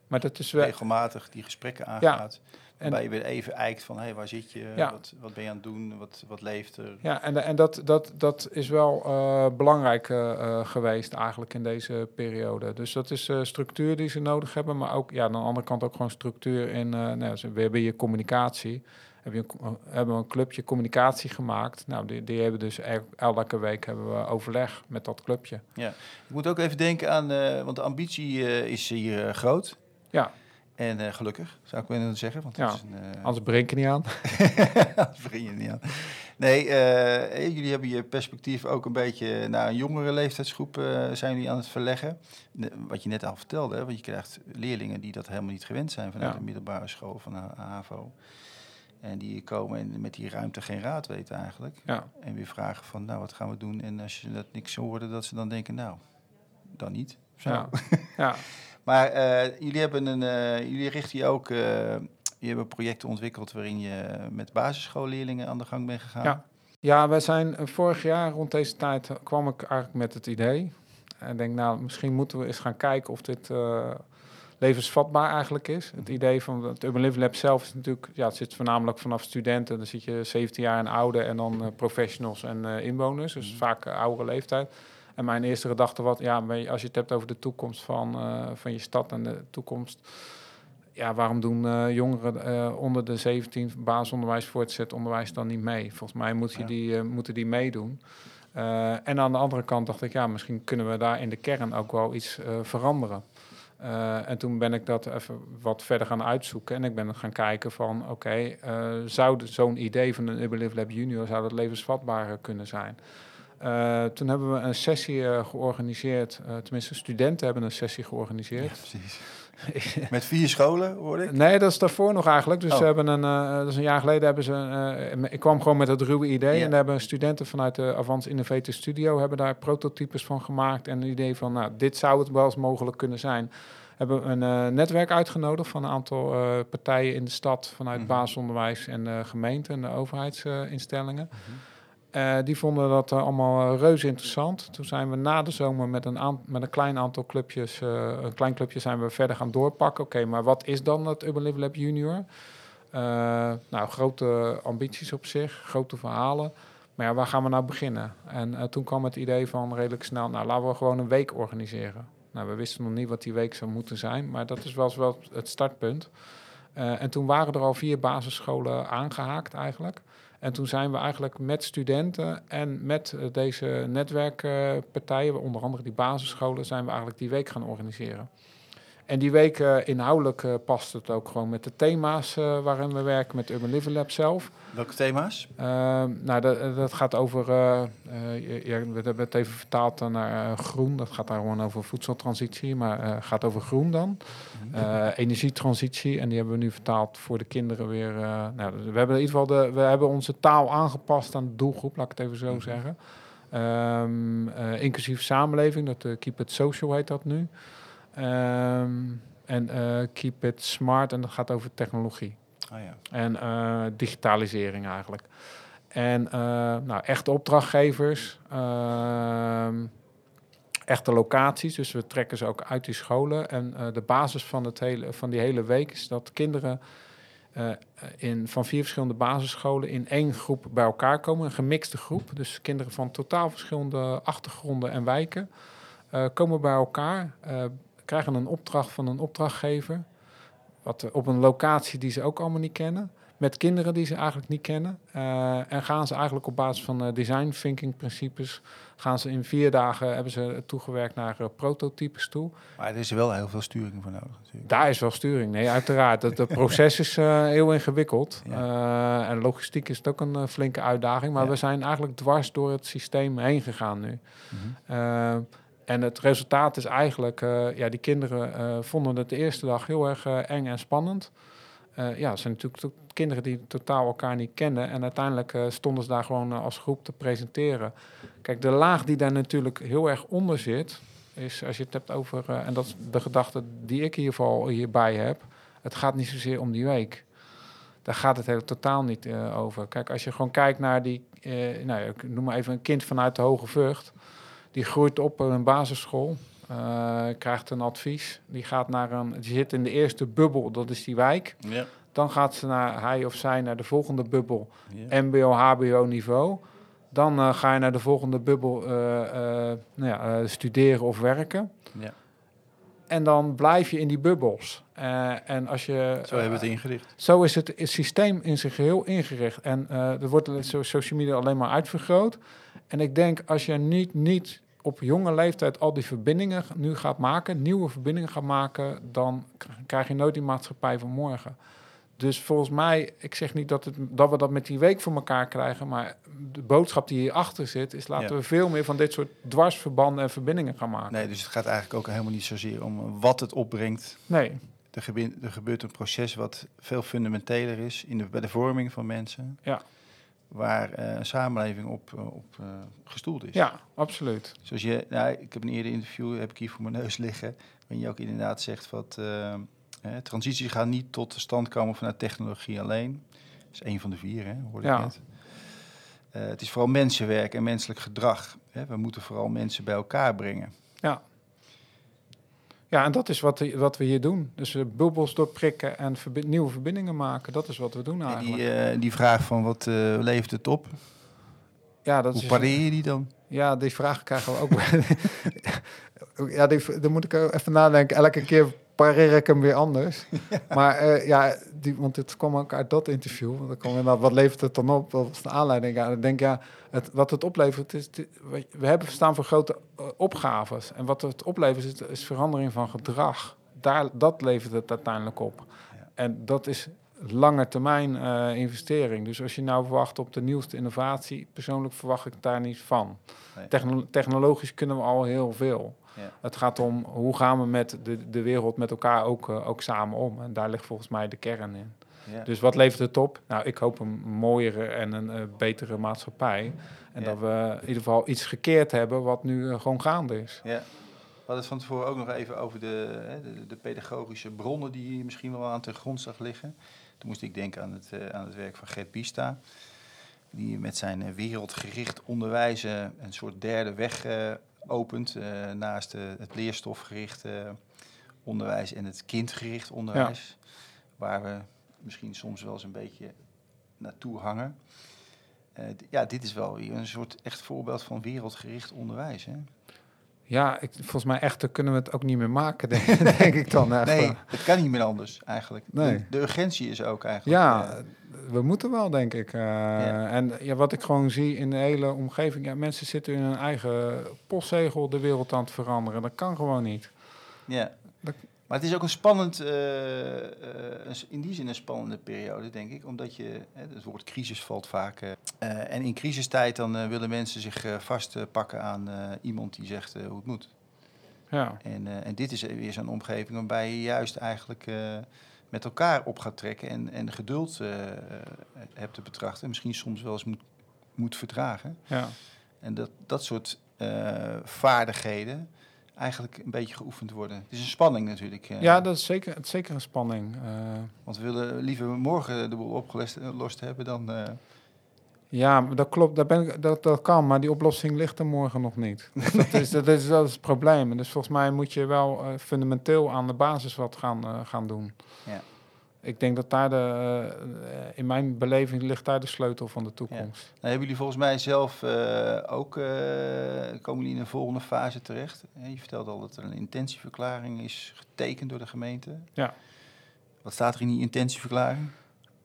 maar dat is wel...
regelmatig die gesprekken aangaat. Ja. En waarbij je weer even eikt van, hé, hey, waar zit je? Ja. Wat, wat ben je aan het doen? Wat, wat leeft er?
Ja, en, en dat, dat, dat is wel uh, belangrijk uh, geweest eigenlijk in deze periode. Dus dat is uh, structuur die ze nodig hebben, maar ook ja, aan de andere kant ook gewoon structuur in, nou, we hebben je communicatie een, hebben we een clubje communicatie gemaakt. Nou, die, die hebben dus elke week hebben we overleg met dat clubje.
Ja, ik moet ook even denken aan, uh, want de ambitie uh, is hier groot.
Ja.
En gelukkig, zou ik willen zeggen. Want
ja, is een, anders breng je niet aan.
anders breng je niet aan. Nee, jullie hebben je perspectief ook een beetje naar een jongere leeftijdsgroep zijn jullie aan het verleggen. Wat je net al vertelde, hè, want je krijgt leerlingen die dat helemaal niet gewend zijn vanuit de middelbare school van de HAVO. En die komen en met die ruimte geen raad weten eigenlijk.
Ja.
En weer vragen van, nou, wat gaan we doen? En als je dat niks hoorde, dat ze dan denken, nou, dan niet. Zo.
Ja. ja.
maar uh, jullie, hebben een, uh, jullie richten je ook, uh, je hebt projecten ontwikkeld waarin je met basisschoolleerlingen aan de gang bent gegaan.
Ja, ja wij zijn vorig jaar rond deze tijd kwam ik eigenlijk met het idee. En denk, nou, misschien moeten we eens gaan kijken of dit levensvatbaar eigenlijk is. Het idee van het Urban Living Lab zelf is natuurlijk, ja, het zit voornamelijk vanaf studenten. Dan zit je 17 jaar en ouder en dan uh, professionals en uh, inwoners. Dus mm. vaak uh, oudere leeftijd. En mijn eerste gedachte was, ja, als je het hebt over de toekomst van, van je stad en de toekomst. Ja, waarom doen jongeren onder de 17 basisonderwijs, voortgezet onderwijs dan niet mee? Volgens mij moet je die, moeten die meedoen. en aan de andere kant dacht ik, ja, misschien kunnen we daar in de kern ook wel iets veranderen. Uh, en toen ben ik dat even wat verder gaan uitzoeken. En ik ben gaan kijken van, oké, uh, zou zo'n idee van een Uberlive Lab Junior, zou dat levensvatbaar kunnen zijn? Uh, toen hebben we een sessie georganiseerd, tenminste studenten hebben een sessie georganiseerd. Ja,
precies. Met vier scholen, hoor ik?
Nee, dat is daarvoor nog eigenlijk. Dus oh. ze hebben een, uh, dus een jaar geleden hebben ze... Uh, ik kwam gewoon met het ruwe idee. En daar hebben studenten vanuit de Avans Innovator Studio... hebben daar prototypes van gemaakt. En een idee van, nou, dit zou het wel eens mogelijk kunnen zijn. Hebben een uh, netwerk uitgenodigd van een aantal partijen in de stad... vanuit mm -hmm. basisonderwijs en gemeente en de overheidsinstellingen... Mm -hmm. Uh, die vonden dat uh, allemaal uh, reuze interessant. Toen zijn we na de zomer met een, met een klein aantal clubjes, een klein clubje zijn we verder gaan doorpakken. Oké, maar wat is dan het Urban Live Lab Junior? nou, grote ambities op zich, grote verhalen. Maar ja, waar gaan we nou beginnen? En toen kwam het idee van redelijk snel, nou laten we gewoon een week organiseren. Nou, we wisten nog niet wat die week zou moeten zijn, maar dat is wel, wel het startpunt. en toen waren er al vier basisscholen aangehaakt eigenlijk. En toen zijn we eigenlijk met studenten en met uh, deze netwerkpartijen, onder andere die basisscholen, zijn we eigenlijk die week gaan organiseren. En die week uh, inhoudelijk uh, past het ook gewoon met de thema's uh, waarin we werken met Urban Living Lab zelf.
Welke thema's?
Ehm, nou, dat, dat, gaat over, ja, we hebben het even vertaald naar groen. Dat gaat daar gewoon over voedseltransitie, maar gaat over groen dan. Mm energietransitie en die hebben we nu vertaald voor de kinderen weer. nou, we hebben in ieder geval de, we hebben onze taal aangepast aan de doelgroep, laat ik het even zo mm zeggen. Um, inclusief samenleving, dat Keep It Social heet dat nu. Um, en uh, Keep It Smart, en dat gaat over technologie.
Oh ja.
En uh, digitalisering eigenlijk. En uh, nou, echte opdrachtgevers, ehm, echte locaties. Dus we trekken ze ook uit die scholen. En de basis van, het hele, van die hele week is dat kinderen in, van vier verschillende basisscholen in één groep bij elkaar komen. Een gemixte groep. Dus kinderen van totaal verschillende achtergronden en wijken. komen bij elkaar, krijgen een opdracht van een opdrachtgever. Wat, op een locatie die ze ook allemaal niet kennen. Met kinderen die ze eigenlijk niet kennen. Uh, en gaan ze eigenlijk op basis van uh, design thinking principes. Gaan ze in vier dagen hebben ze toegewerkt naar uh, prototypes toe.
Maar er is wel heel veel sturing voor nodig. Natuurlijk.
Daar is wel sturing, nee, uiteraard. Het, het proces is heel ingewikkeld. Ja. en logistiek is het ook een flinke uitdaging. Maar ja. we zijn eigenlijk dwars door het systeem heen gegaan nu. Mm -hmm. En het resultaat is eigenlijk, uh, ja, die kinderen uh, vonden het de eerste dag heel erg uh, eng en spannend. ja, het zijn natuurlijk kinderen die totaal elkaar niet kennen. En uiteindelijk stonden ze daar gewoon als groep te presenteren. Kijk, de laag die daar natuurlijk heel erg onder zit, is als je het hebt over, en dat is de gedachte die ik in ieder geval hierbij heb, het gaat niet zozeer om die week. Daar gaat het helemaal totaal niet over. Kijk, als je gewoon kijkt naar die, nou, ik noem maar even een kind vanuit de Hoge Vught die groeit op in een basisschool, uh, krijgt een advies. Die gaat naar een, die zit in de eerste bubbel, dat is die wijk.
Ja.
Dan gaat ze naar hij of zij naar de volgende bubbel, ja. MBO, HBO niveau. Dan uh, ga je naar de volgende bubbel uh, nou ja, studeren of werken.
Ja.
En dan blijf je in die bubbels. en als je,
zo hebben we het ingericht.
Zo is het, het systeem in zijn geheel ingericht. En er wordt social media alleen maar uitvergroot. En ik denk, als je niet, niet op jonge leeftijd al die verbindingen nu gaat maken, nieuwe verbindingen gaat maken, dan krijg je nooit die maatschappij van morgen. Dus volgens mij, ik zeg niet dat, het, dat we dat met die week voor elkaar krijgen, maar de boodschap die hierachter zit, is laten we veel meer van dit soort dwarsverbanden en verbindingen gaan maken.
Nee, dus het gaat eigenlijk ook helemaal niet zozeer om wat het opbrengt.
Nee.
Er, gebeurt, er gebeurt een proces wat veel fundamenteler is in de, bij de vorming van mensen.
Ja
waar uh, een samenleving op, uh, op uh, gestoeld is.
Ja, absoluut.
Zoals je, nou, ik heb een eerder interview, heb ik hier voor mijn neus liggen, waarin je ook inderdaad zegt dat transities gaan niet tot stand komen vanuit technologie alleen. Dat is één van de vier, hè, hoorde ja. ik net. het is vooral mensenwerk en menselijk gedrag. Hè. We moeten vooral mensen bij elkaar brengen.
Ja. Ja, en dat is wat, wat we hier doen. Dus uh, bubbels doorprikken en nieuwe verbindingen maken. Dat is wat we doen eigenlijk.
En die, uh, die vraag van wat uh, levert het op?
Ja, dat
Hoe
is,
pareer je die dan?
Ja, die vraag krijgen we ook. ja, die, daar moet ik even nadenken. Elke keer pareer ik hem weer anders. Maar uh, ja, die, want het kwam ook uit dat interview. Want dan kwam inderdaad, wat levert het dan op? Wat was de aanleiding? Ja, dan denk ja, het, wat het oplevert is... We hebben staan voor grote uh, opgaves. En wat het oplevert is, is verandering van gedrag. Daar, dat levert het uiteindelijk op. Ja. En dat is lange termijn uh, investering. Dus als je nou verwacht op de nieuwste innovatie... persoonlijk verwacht ik daar niet van. Nee. Techno technologisch kunnen we al heel veel. Ja. Het gaat om hoe gaan we met de, de wereld met elkaar ook, uh, ook samen om. En daar ligt volgens mij de kern in. Ja. Dus wat levert het op? Nou, ik hoop een mooiere en een uh, betere maatschappij. En ja. dat we in ieder geval iets gekeerd hebben wat nu uh, gewoon gaande is.
Ja. We hadden het van tevoren ook nog even over de, de, de, pedagogische bronnen die misschien wel aan de grondslag liggen. Toen moest ik denken aan het, aan het werk van Gert Bista. Die met zijn wereldgericht onderwijzen een soort derde weg opent uh, naast uh, het leerstofgerichte onderwijs en het kindgericht onderwijs. Ja. Waar we misschien soms wel eens een beetje naartoe hangen. Ja, dit is wel weer een soort echt voorbeeld van wereldgericht onderwijs. Hè?
Ja, ik, volgens mij echter kunnen we het ook niet meer maken, denk, denk ik dan. Echt.
Nee, het kan niet meer anders eigenlijk.
Nee.
De, de urgentie is ook eigenlijk...
Ja, we moeten wel, denk ik. Uh, ja. En ja, wat ik gewoon zie in de hele omgeving, ja, mensen zitten in hun eigen postzegel de wereld aan het veranderen. Dat kan gewoon niet.
Ja. Maar het is ook een spannend, in die zin een spannende periode, denk ik. Omdat je, het woord crisis valt vaak. en in crisistijd dan willen mensen zich vastpakken aan iemand die zegt hoe het moet. Ja. En, en dit is weer zo'n omgeving waarbij je juist eigenlijk met elkaar op gaat trekken en, en geduld hebt te betrachten. Misschien soms wel eens moet, moet vertragen. Ja. En dat, dat soort vaardigheden eigenlijk een beetje geoefend worden. Het is een spanning natuurlijk.
Ja, dat is zeker, het is zeker een spanning.
Want we willen liever morgen de boel opgelost hebben dan...
Ja, dat klopt, dat, ben ik, dat, dat kan, maar die oplossing ligt er morgen nog niet. dat, is, dat, is, dat is het probleem. Dus volgens mij moet je wel fundamenteel aan de basis wat gaan, gaan doen. Ja ik denk dat daar de, uh, in mijn beleving ligt daar de sleutel van de toekomst. Nou,
hebben jullie volgens mij zelf uh, ook, uh, komen jullie in een volgende fase terecht? Je vertelde al dat er een intentieverklaring is getekend door de gemeente. Ja. Wat staat er in die intentieverklaring?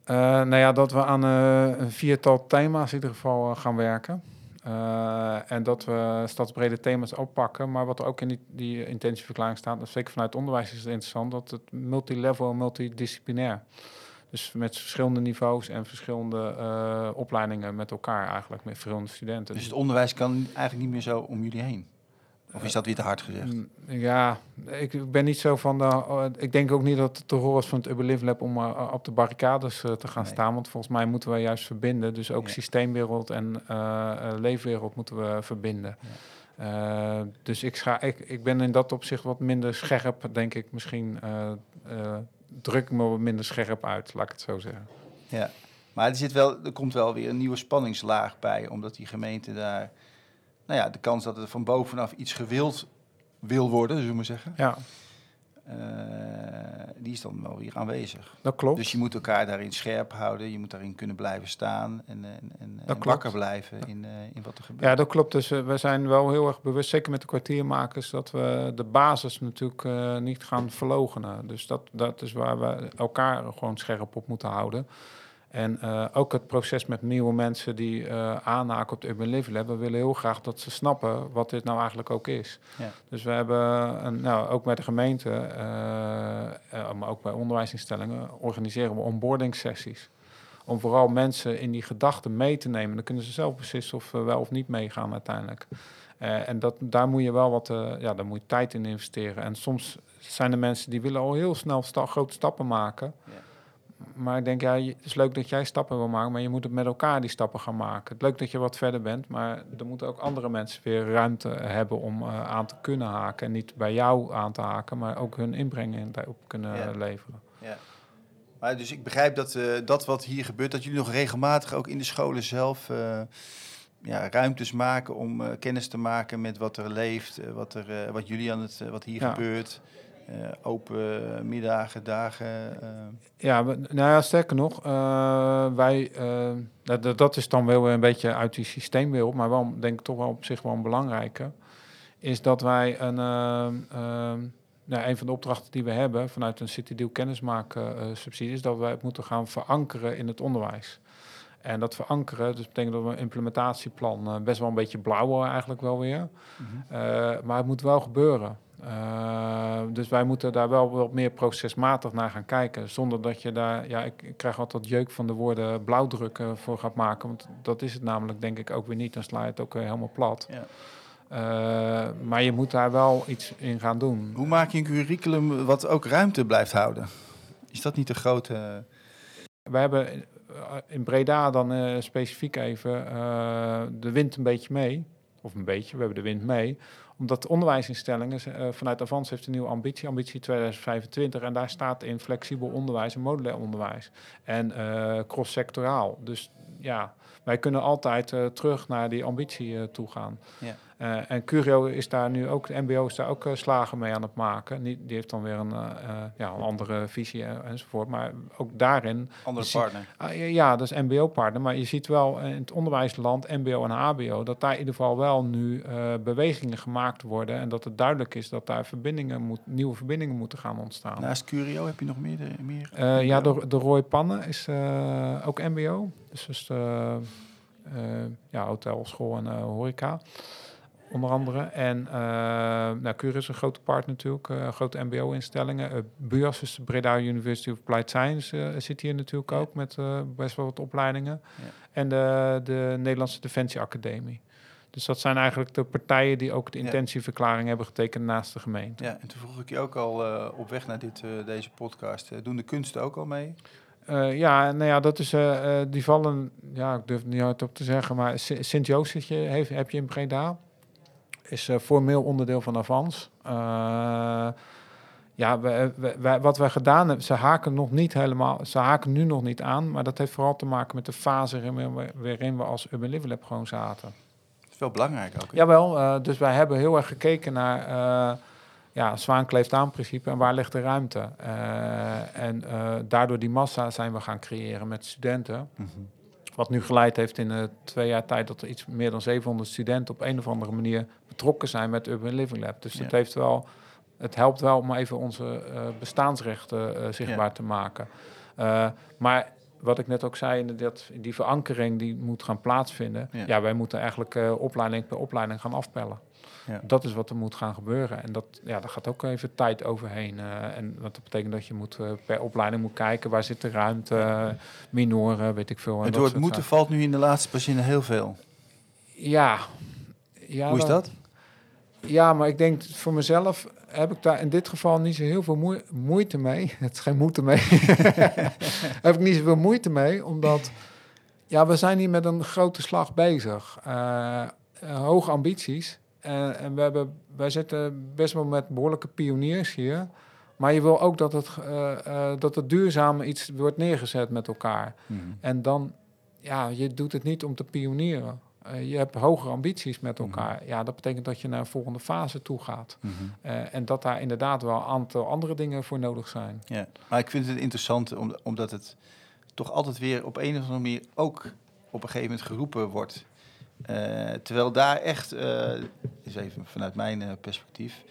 nou ja, dat we aan een viertal thema's in ieder geval gaan werken. Uh, en dat we stadsbrede thema's oppakken. Maar wat er ook in die, die intentieverklaring staat, en zeker vanuit onderwijs is het interessant, dat het multilevel en multidisciplinair. Dus met verschillende niveaus en verschillende uh, opleidingen met elkaar eigenlijk, met verschillende studenten.
Dus het onderwijs kan eigenlijk niet meer zo om jullie heen? Of is dat weer te hard gezegd? Mm,
ja, ik ben niet zo van de. Oh, ik denk ook niet dat het de rol is van het Urban Live Lab om uh, op de barricades uh, te gaan nee. staan. Want volgens mij moeten we juist verbinden. Dus ook ja. systeemwereld en uh, leefwereld moeten we verbinden. Ja. dus ik, ga, ik, ik ben in dat opzicht wat minder scherp, denk ik. Misschien druk ik me wat minder scherp uit, laat ik het zo zeggen.
Ja, maar er, zit wel, er komt wel weer een nieuwe spanningslaag bij, omdat die gemeente daar nou ja, de kans dat er van bovenaf iets gewild wil worden, zullen we maar zeggen. Ja. Uh, die is dan wel weer aanwezig.
Dat klopt.
Dus je moet elkaar daarin scherp houden. Je moet daarin kunnen blijven staan en, en, en, en wakker blijven in, uh, in wat er gebeurt.
Ja, dat klopt. Dus uh, we zijn wel heel erg bewust, zeker met de kwartiermakers, dat we de basis natuurlijk niet gaan verlogenen. Dus dat, dat is waar we elkaar gewoon scherp op moeten houden. En uh, ook het proces met nieuwe mensen die uh, aanhaken op de Urban Living Lab. We willen heel graag dat ze snappen wat dit nou eigenlijk ook is. Ja. Dus we hebben, een, nou, ook met de gemeente, uh, maar ook bij onderwijsinstellingen, organiseren we onboarding sessies. Om vooral mensen in die gedachten mee te nemen. Dan kunnen ze zelf beslissen of we wel of niet meegaan uiteindelijk. en dat, daar moet je wel wat, ja, daar moet je tijd in investeren. En soms zijn er mensen die willen al heel snel sta grote stappen maken. Ja maar ik denk, ja, het is leuk dat jij stappen wil maken, maar je moet het met elkaar die stappen gaan maken. Het leuk dat je wat verder bent, maar er moeten ook andere mensen weer ruimte hebben om uh, aan te kunnen haken. En niet bij jou aan te haken, maar ook hun inbreng daarop kunnen ja. leveren. Ja.
Maar dus ik begrijp dat uh, dat wat hier gebeurt, dat jullie nog regelmatig ook in de scholen zelf uh, ja, ruimtes maken om kennis te maken met wat er leeft, wat, er, wat jullie aan het, wat hier ja. gebeurt. Uh, open middagen, dagen? Uh.
Ja, nou ja, sterker nog, uh, wij, dat, dat is dan wel een beetje uit die systeemwereld, maar wel denk ik toch wel op zich wel een belangrijke, is dat wij een, nou, een van de opdrachten die we hebben vanuit een City Deal kennismaken subsidie, is dat wij het moeten gaan verankeren in het onderwijs. En dat verankeren, dus betekent dat we een implementatieplan best wel een beetje blauw eigenlijk wel weer. Mm -hmm. maar het moet wel gebeuren. Uh, dus wij moeten daar wel wat meer procesmatig naar gaan kijken. Zonder dat je daar, ja, ik, ik krijg altijd jeuk van de woorden blauwdrukken voor gaat maken. Want dat is het namelijk, denk ik, ook weer niet. Dan sla je het ook weer helemaal plat. Ja. Uh, maar je moet daar wel iets in gaan doen.
Hoe maak je een curriculum wat ook ruimte blijft houden? Is dat niet de grote.
We hebben in Breda dan uh, specifiek even de wind een beetje mee. Of een beetje, we hebben de wind mee omdat onderwijsinstellingen uh, vanuit Avans heeft een nieuwe ambitie, ambitie 2025. En daar staat in flexibel onderwijs en modulair onderwijs. En uh, cross-sectoraal. Dus ja, wij kunnen altijd uh, terug naar die ambitie toe gaan. Ja. Uh, en Curio is daar nu ook, de MBO is daar ook uh, slagen mee aan het maken. Die, die heeft dan weer een, uh, ja, een andere visie enzovoort. Maar ook daarin.
Andere partner.
Ziet, ja, dat is MBO-partner. Maar je ziet wel in het onderwijsland, MBO en HBO, dat daar in ieder geval wel nu bewegingen gemaakt worden. En dat het duidelijk is dat daar verbindingen moet, nieuwe verbindingen moeten gaan ontstaan.
Naast Curio heb je nog meer? meer
ja, de, de Roy Pannen is ook MBO. Dus, dus ja, hotel, school en horeca. Onder andere. En uh, nou, Cure is een grote partner natuurlijk, uh, grote mbo-instellingen. Uh, BUAS is de Breda University of Applied Science zit hier natuurlijk ook met best wel wat opleidingen. Ja. En de, de Nederlandse Defensie Academie. Dus dat zijn eigenlijk de partijen die ook de intentieverklaring hebben getekend naast de gemeente.
Ja, en toen vroeg ik je ook al op weg naar dit, deze podcast, doen de kunsten ook al mee?
Uh, ja, nou ja, dat is, uh, die vallen, ja, ik durf het niet hardop te zeggen, maar Sint-Joost heeft, heb je in Breda. Is uh, formeel onderdeel van Avans. ja, we, we, wat wij gedaan hebben, ze haken nog niet helemaal, ze haken nu nog niet aan, maar dat heeft vooral te maken met de fase waarin we als Urban Live Lab gewoon zaten.
Dat is wel belangrijk ook.
Jawel, dus wij hebben heel erg gekeken naar ja, zwaan kleeft aan principe en waar ligt de ruimte? Uh, en daardoor die massa zijn we gaan creëren met studenten. Mm -hmm. Wat nu geleid heeft in twee jaar tijd dat er iets meer dan 700 studenten op een of andere manier betrokken zijn met Urban Living Lab. Dus ja. dat heeft wel, het helpt wel om even onze bestaansrechten zichtbaar ja. te maken. maar wat ik net ook zei, dat die verankering die moet gaan plaatsvinden. Ja, ja wij moeten eigenlijk opleiding per opleiding gaan afpellen. Ja. Dat is wat er moet gaan gebeuren. En dat, ja, daar gaat ook even tijd overheen. Uh, en wat dat betekent dat je moet, uh, per opleiding moet kijken waar zit de ruimte, minoren, weet ik veel.
Het woord moeten valt nu in de laatste patiënten heel veel.
Ja. ja
Hoe is dat?
Ja, maar ik denk voor mezelf heb ik daar in dit geval niet zo heel veel moeite mee. Het is geen moeite mee. heb ik niet zoveel moeite mee, omdat ja, we zijn hier met een grote slag bezig. hoge ambities. En, en we hebben, wij zitten best wel met behoorlijke pioniers hier. Maar je wil ook dat het, uh, uh, dat het duurzaam iets wordt neergezet met elkaar. Mm -hmm. En dan, ja, je doet het niet om te pionieren. Uh, je hebt hogere ambities met elkaar. Mm -hmm. Ja, dat betekent dat je naar een volgende fase toe gaat. Mm -hmm. en dat daar inderdaad wel een aantal andere dingen voor nodig zijn.
Ja, maar ik vind het interessant om, omdat het toch altijd weer op een of andere manier ook op een gegeven moment geroepen wordt. Uh, terwijl daar echt, is even vanuit mijn perspectief,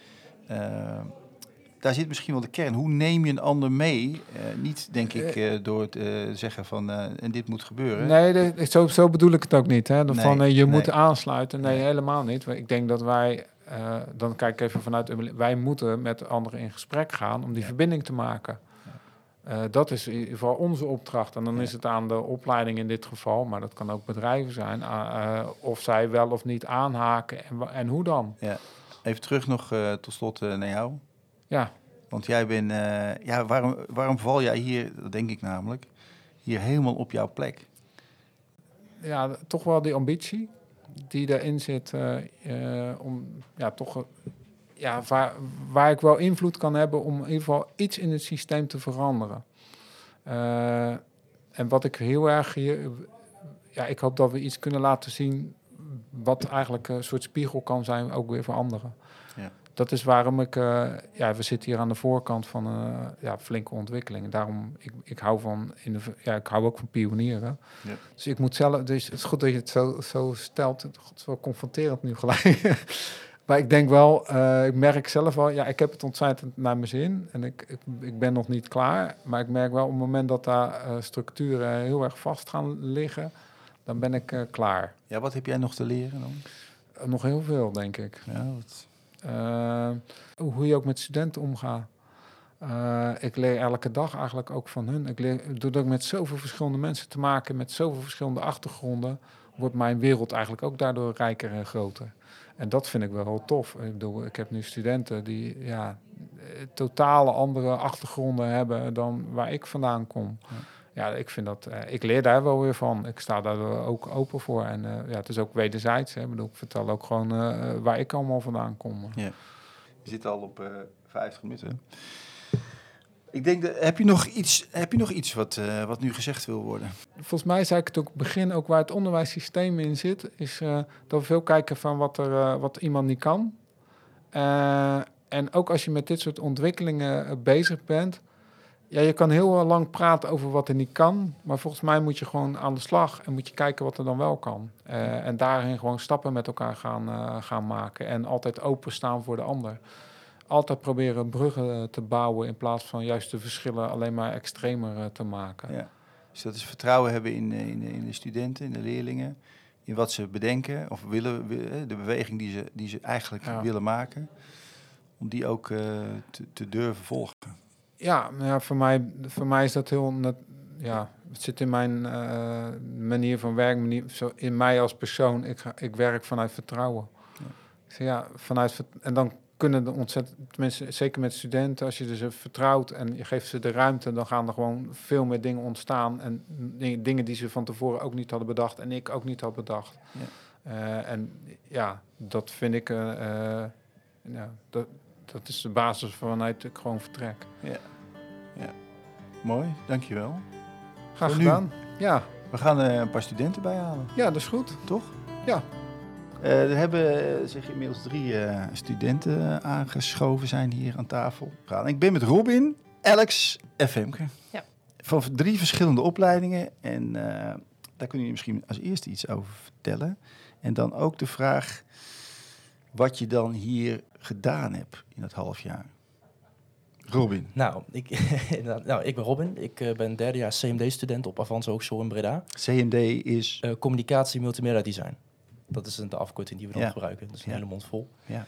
daar zit misschien wel de kern. Hoe neem je een ander mee? niet, denk ik, door te zeggen van en dit moet gebeuren.
Nee, de, zo, zo bedoel ik het ook niet. Hè? Van nee, je nee. moet aansluiten. Nee, nee, helemaal niet. Ik denk dat wij, dan kijk ik even vanuit, wij moeten met anderen in gesprek gaan om die ja. verbinding te maken. Uh, dat is in ieder geval onze opdracht. En dan ja. is het aan de opleiding in dit geval, maar dat kan ook bedrijven zijn, uh, of zij wel of niet aanhaken en, en hoe dan.
Ja. Even terug nog tot slot naar jou.
Ja.
Want jij bent, ja, waarom, waarom val jij hier, dat denk ik namelijk, hier helemaal op jouw plek?
Ja, toch wel die ambitie die daarin zit om ja, toch ja, waar, waar ik wel invloed kan hebben om in ieder geval iets in het systeem te veranderen. En wat ik heel erg hier. Ja, ik hoop dat we iets kunnen laten zien. wat eigenlijk een soort spiegel kan zijn, ook weer voor anderen. Dat is waarom ik. Uh, ja, we zitten hier aan de voorkant van een uh, ja, flinke ontwikkeling. Daarom, ik, ik hou van. In de, ja, ik hou ook van pionieren. Ja. Dus ik moet zelf. Dus het is goed dat je het zo, zo stelt. Het is wel confronterend nu gelijk. Maar ik denk wel, uh, ik merk zelf wel, ja, ik heb het ontzettend naar mijn zin. En ik, ik, ik, ben nog niet klaar. Maar ik merk wel op het moment dat daar structuren heel erg vast gaan liggen, dan ben ik klaar.
Ja, wat heb jij nog te leren dan?
nog heel veel, denk ik. Ja, wat... hoe je ook met studenten omgaat. ik leer elke dag eigenlijk ook van hun. Ik doordat ik met zoveel verschillende mensen te maken, met zoveel verschillende achtergronden, wordt mijn wereld eigenlijk ook daardoor rijker en groter. En dat vind ik wel heel tof. Ik, bedoel, ik heb nu studenten die ja, totale andere achtergronden hebben dan waar ik vandaan kom. Ja ik vind dat, uh, ik leer daar wel weer van. Ik sta daar ook open voor. En uh, ja, het is ook wederzijds. Hè. Ik, bedoel, ik vertel ook gewoon uh, waar ik allemaal vandaan kom.
Ja. Je zit al op 50 minuten. Ik denk, dat, heb, je nog iets, heb je nog iets wat, uh, wat nu gezegd wil worden?
Volgens mij zei ik het ook begin, ook waar het onderwijssysteem in zit, is uh, dat we veel kijken van wat, er, uh, wat iemand niet kan. en ook als je met dit soort ontwikkelingen bezig bent, ja, je kan heel lang praten over wat er niet kan, maar volgens mij moet je gewoon aan de slag en moet je kijken wat er dan wel kan. en daarin gewoon stappen met elkaar gaan, gaan maken en altijd openstaan voor de ander altijd proberen bruggen te bouwen in plaats van juist de verschillen alleen maar extremer eh, te maken.
Ja. Dus dat is vertrouwen hebben in, in, in de studenten, in de leerlingen, in wat ze bedenken of willen, wi- eh, de beweging die ze, die ze eigenlijk
Ja.
willen maken, om die ook eh, te, te durven volgen.
Ja, ja voor, mij, voor mij is dat heel... ja, het zit in mijn eh, manier van werken, manier, zo in mij als persoon. Ik, ga, ik werk vanuit vertrouwen.
Ja.
Ik zeg, ja, vanuit, en dan kunnen er ontzettend, tenminste, zeker met studenten, als je ze vertrouwt en je geeft ze de ruimte, dan gaan er gewoon veel meer dingen ontstaan. En dingen, die ze van tevoren ook niet hadden bedacht en ik ook niet had bedacht.
Ja.
Eh, en ja, dat vind ik, eh, ja, dat, dat is de basis vanuit ik gewoon vertrek.
Mooi, dankjewel.
Graag
Voor nu.
gedaan. Ja,
We gaan eh, een paar studenten bijhalen,
ja, dat is goed.
toch?
Ja.
Eh, er hebben eh, zich inmiddels drie eh, studenten aangeschoven, zijn hier aan tafel. Ik ben met Robin, Alex en Femke.
Ja.
Van drie verschillende opleidingen. En eh, daar kunnen jullie misschien als eerste iets over vertellen. En dan ook de vraag wat je dan hier gedaan hebt in het half jaar. Robin.
Nou, ik, nou, ik ben Robin. Ik eh, ben derdejaars CMD-student op Avans Hogeschool in Breda.
CMD is...
Eh, communicatie Multimedia Design. Dat is een- de afkorting die we dan
Ja.
gebruiken. Dat is een
Ja.
hele mond vol.
Ja.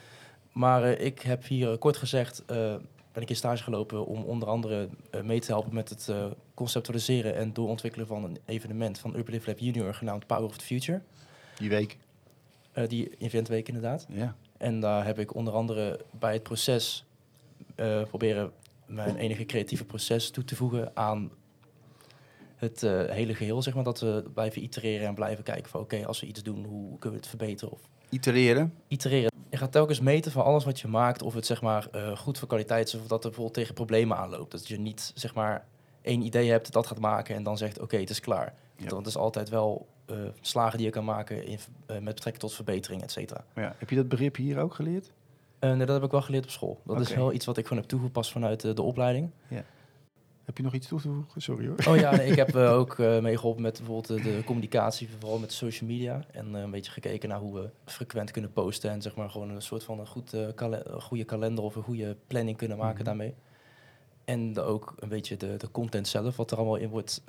Maar eh, ik heb hier kort gezegd, eh, ben ik in stage gelopen om onder andere mee te helpen met het eh, conceptualiseren en doorontwikkelen van een evenement van Urban Live Lab Junior genaamd Power of the Future.
Die week.
Eh, die eventweek inderdaad.
Ja.
En daar heb ik onder andere bij het proces eh, proberen mijn enige creatieve proces toe te voegen aan het eh, hele geheel. Zeg maar, dat we blijven itereren en blijven kijken van oké, als we iets doen, hoe kunnen we het verbeteren? Of
Itereren.
itereren. Je gaat telkens meten van alles wat je maakt, of het zeg maar goed voor kwaliteit is, of dat er bijvoorbeeld tegen problemen aanloopt. Dat je niet zeg maar één idee hebt, dat gaat maken en dan zegt oké, het is klaar.
Ja.
Want het is altijd wel eh, slagen die je kan maken in, eh, met betrekking tot verbetering, et cetera.
Ja. Heb je dat begrip hier ook geleerd?
Eh, nee, dat heb ik wel geleerd op school. Dat is wel iets wat ik gewoon heb toegepast vanuit de opleiding.
Heb je nog iets toe te voegen? Sorry hoor.
Oh ja, nee, ik heb ook eh, meegeholpen met bijvoorbeeld de communicatie, vooral met social media. En een beetje gekeken naar hoe we frequent kunnen posten. En zeg maar gewoon een soort van een goed, kale- goede kalender of een goede planning kunnen maken
Mhm.
daarmee. En ook een beetje de, de content zelf, wat er allemaal in wordt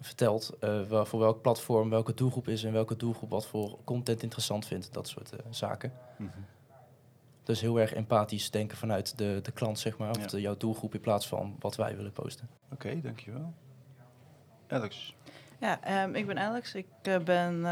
verteld. eh, wel, voor welk platform, welke doelgroep is en welke doelgroep wat voor content interessant vindt. Dat soort eh, zaken.
Mhm.
Dus heel erg empathisch denken vanuit de, de klant, zeg maar. Of
Ja.
de, jouw doelgroep in plaats van wat wij willen posten.
Oké, dankjewel. Alex.
Ja, ehm, ik ben Alex. Ik eh, ben eh,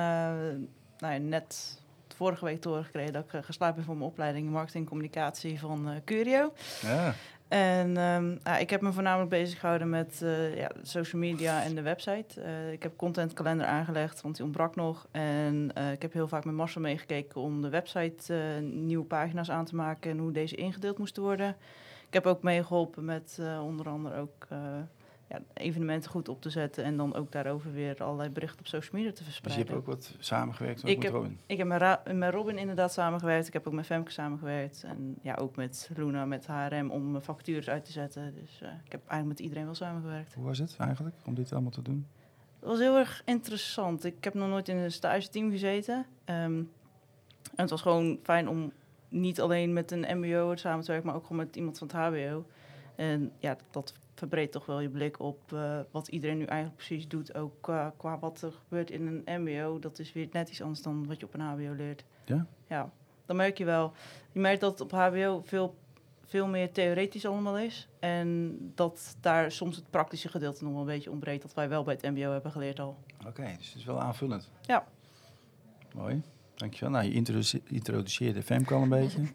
nou ja, net vorige week doorgekregen dat ik uh, geslaagd ben voor mijn opleiding marketing en communicatie van eh, Curio.
Ja.
En ehm, ja, ik heb me voornamelijk bezig gehouden met eh, ja, social media en de website. Eh, ik heb contentkalender aangelegd, want die ontbrak nog. En eh, ik heb heel vaak met Marcel meegekeken om de website nieuwe pagina's aan te maken en hoe deze ingedeeld moesten worden. Ik heb ook meegeholpen met onder andere ook ja, evenementen goed op te zetten en dan ook daarover weer allerlei berichten op social media te
Dus je
verspreiden.
hebt ook wat samengewerkt ook
Ik
met
heb-
Robin?
Ik heb met, met Robin inderdaad samengewerkt. Ik heb ook met Femke samengewerkt. En ja, ook met Luna, met HRM om mijn vacatures uit te zetten. Dus eh, ik heb eigenlijk met iedereen wel samengewerkt.
Hoe was het eigenlijk om dit allemaal te doen?
Het was heel erg interessant. Ik heb nog nooit in een stage team gezeten. Ehm, en het was gewoon fijn om niet alleen met een mbo samen te werken, maar ook gewoon met iemand van het hbo. En ja, dat verbreedt toch wel je blik op eh, wat iedereen nu eigenlijk precies doet. Ook qua, qua wat er gebeurt in een mbo. Dat is weer net iets anders dan wat je op een hbo leert.
Ja?
Ja, dan merk je wel. Je merkt dat het op hbo veel, veel meer theoretisch allemaal is. En dat daar soms het praktische gedeelte nog wel een beetje ontbreekt. Dat wij wel bij het mbo hebben geleerd al.
Oké, dus het is wel aanvullend.
Ja.
Mooi. Dankjewel. Nou, je introduce- introduceerde Femke al een beetje.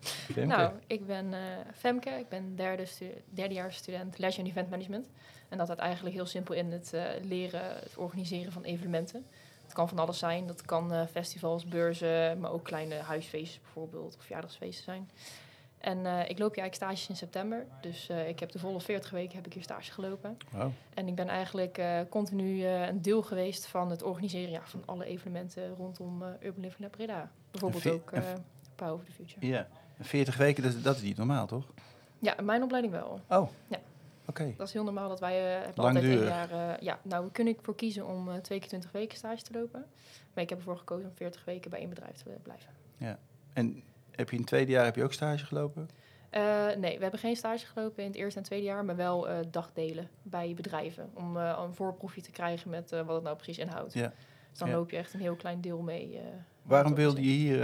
Femke.
Nou, ik ben eh, Femke, ik ben derde stu derdejaars student Leisure en Event Management. En dat houdt eigenlijk heel simpel in het eh, leren, het organiseren van evenementen. Het kan van alles zijn, dat kan eh, festivals, beurzen, maar ook kleine huisfeestjes bijvoorbeeld, of verjaardagsfeesten zijn. En ik loop hier eigenlijk stages in september, dus ik heb de volle 40 weken heb ik hier stage gelopen. En ik ben eigenlijk continu een deel geweest van het organiseren ja, van alle evenementen rondom Urban Living Lab Breda. Bijvoorbeeld ook Power of the Future.
Ja. 40 weken, dat, dat is niet normaal, toch?
Ja, in mijn opleiding wel.
Oh.
Ja.
Oké.
Dat is heel normaal dat wij hebben altijd een jaar... eh, ja, nou, we kunnen ervoor kiezen om eh, twee keer 20 weken stage te lopen. Maar ik heb ervoor gekozen om 40 weken bij één bedrijf te blijven.
En heb je in het tweede jaar heb je ook stage gelopen?
Nee, we hebben geen stage gelopen in het eerste en tweede jaar, maar wel dagdelen bij bedrijven. Om een voorproefje te krijgen met wat het nou precies inhoudt.
Ja.
Dus dan
Ja.
loop je echt een heel klein deel mee.
Waarom wilde je hier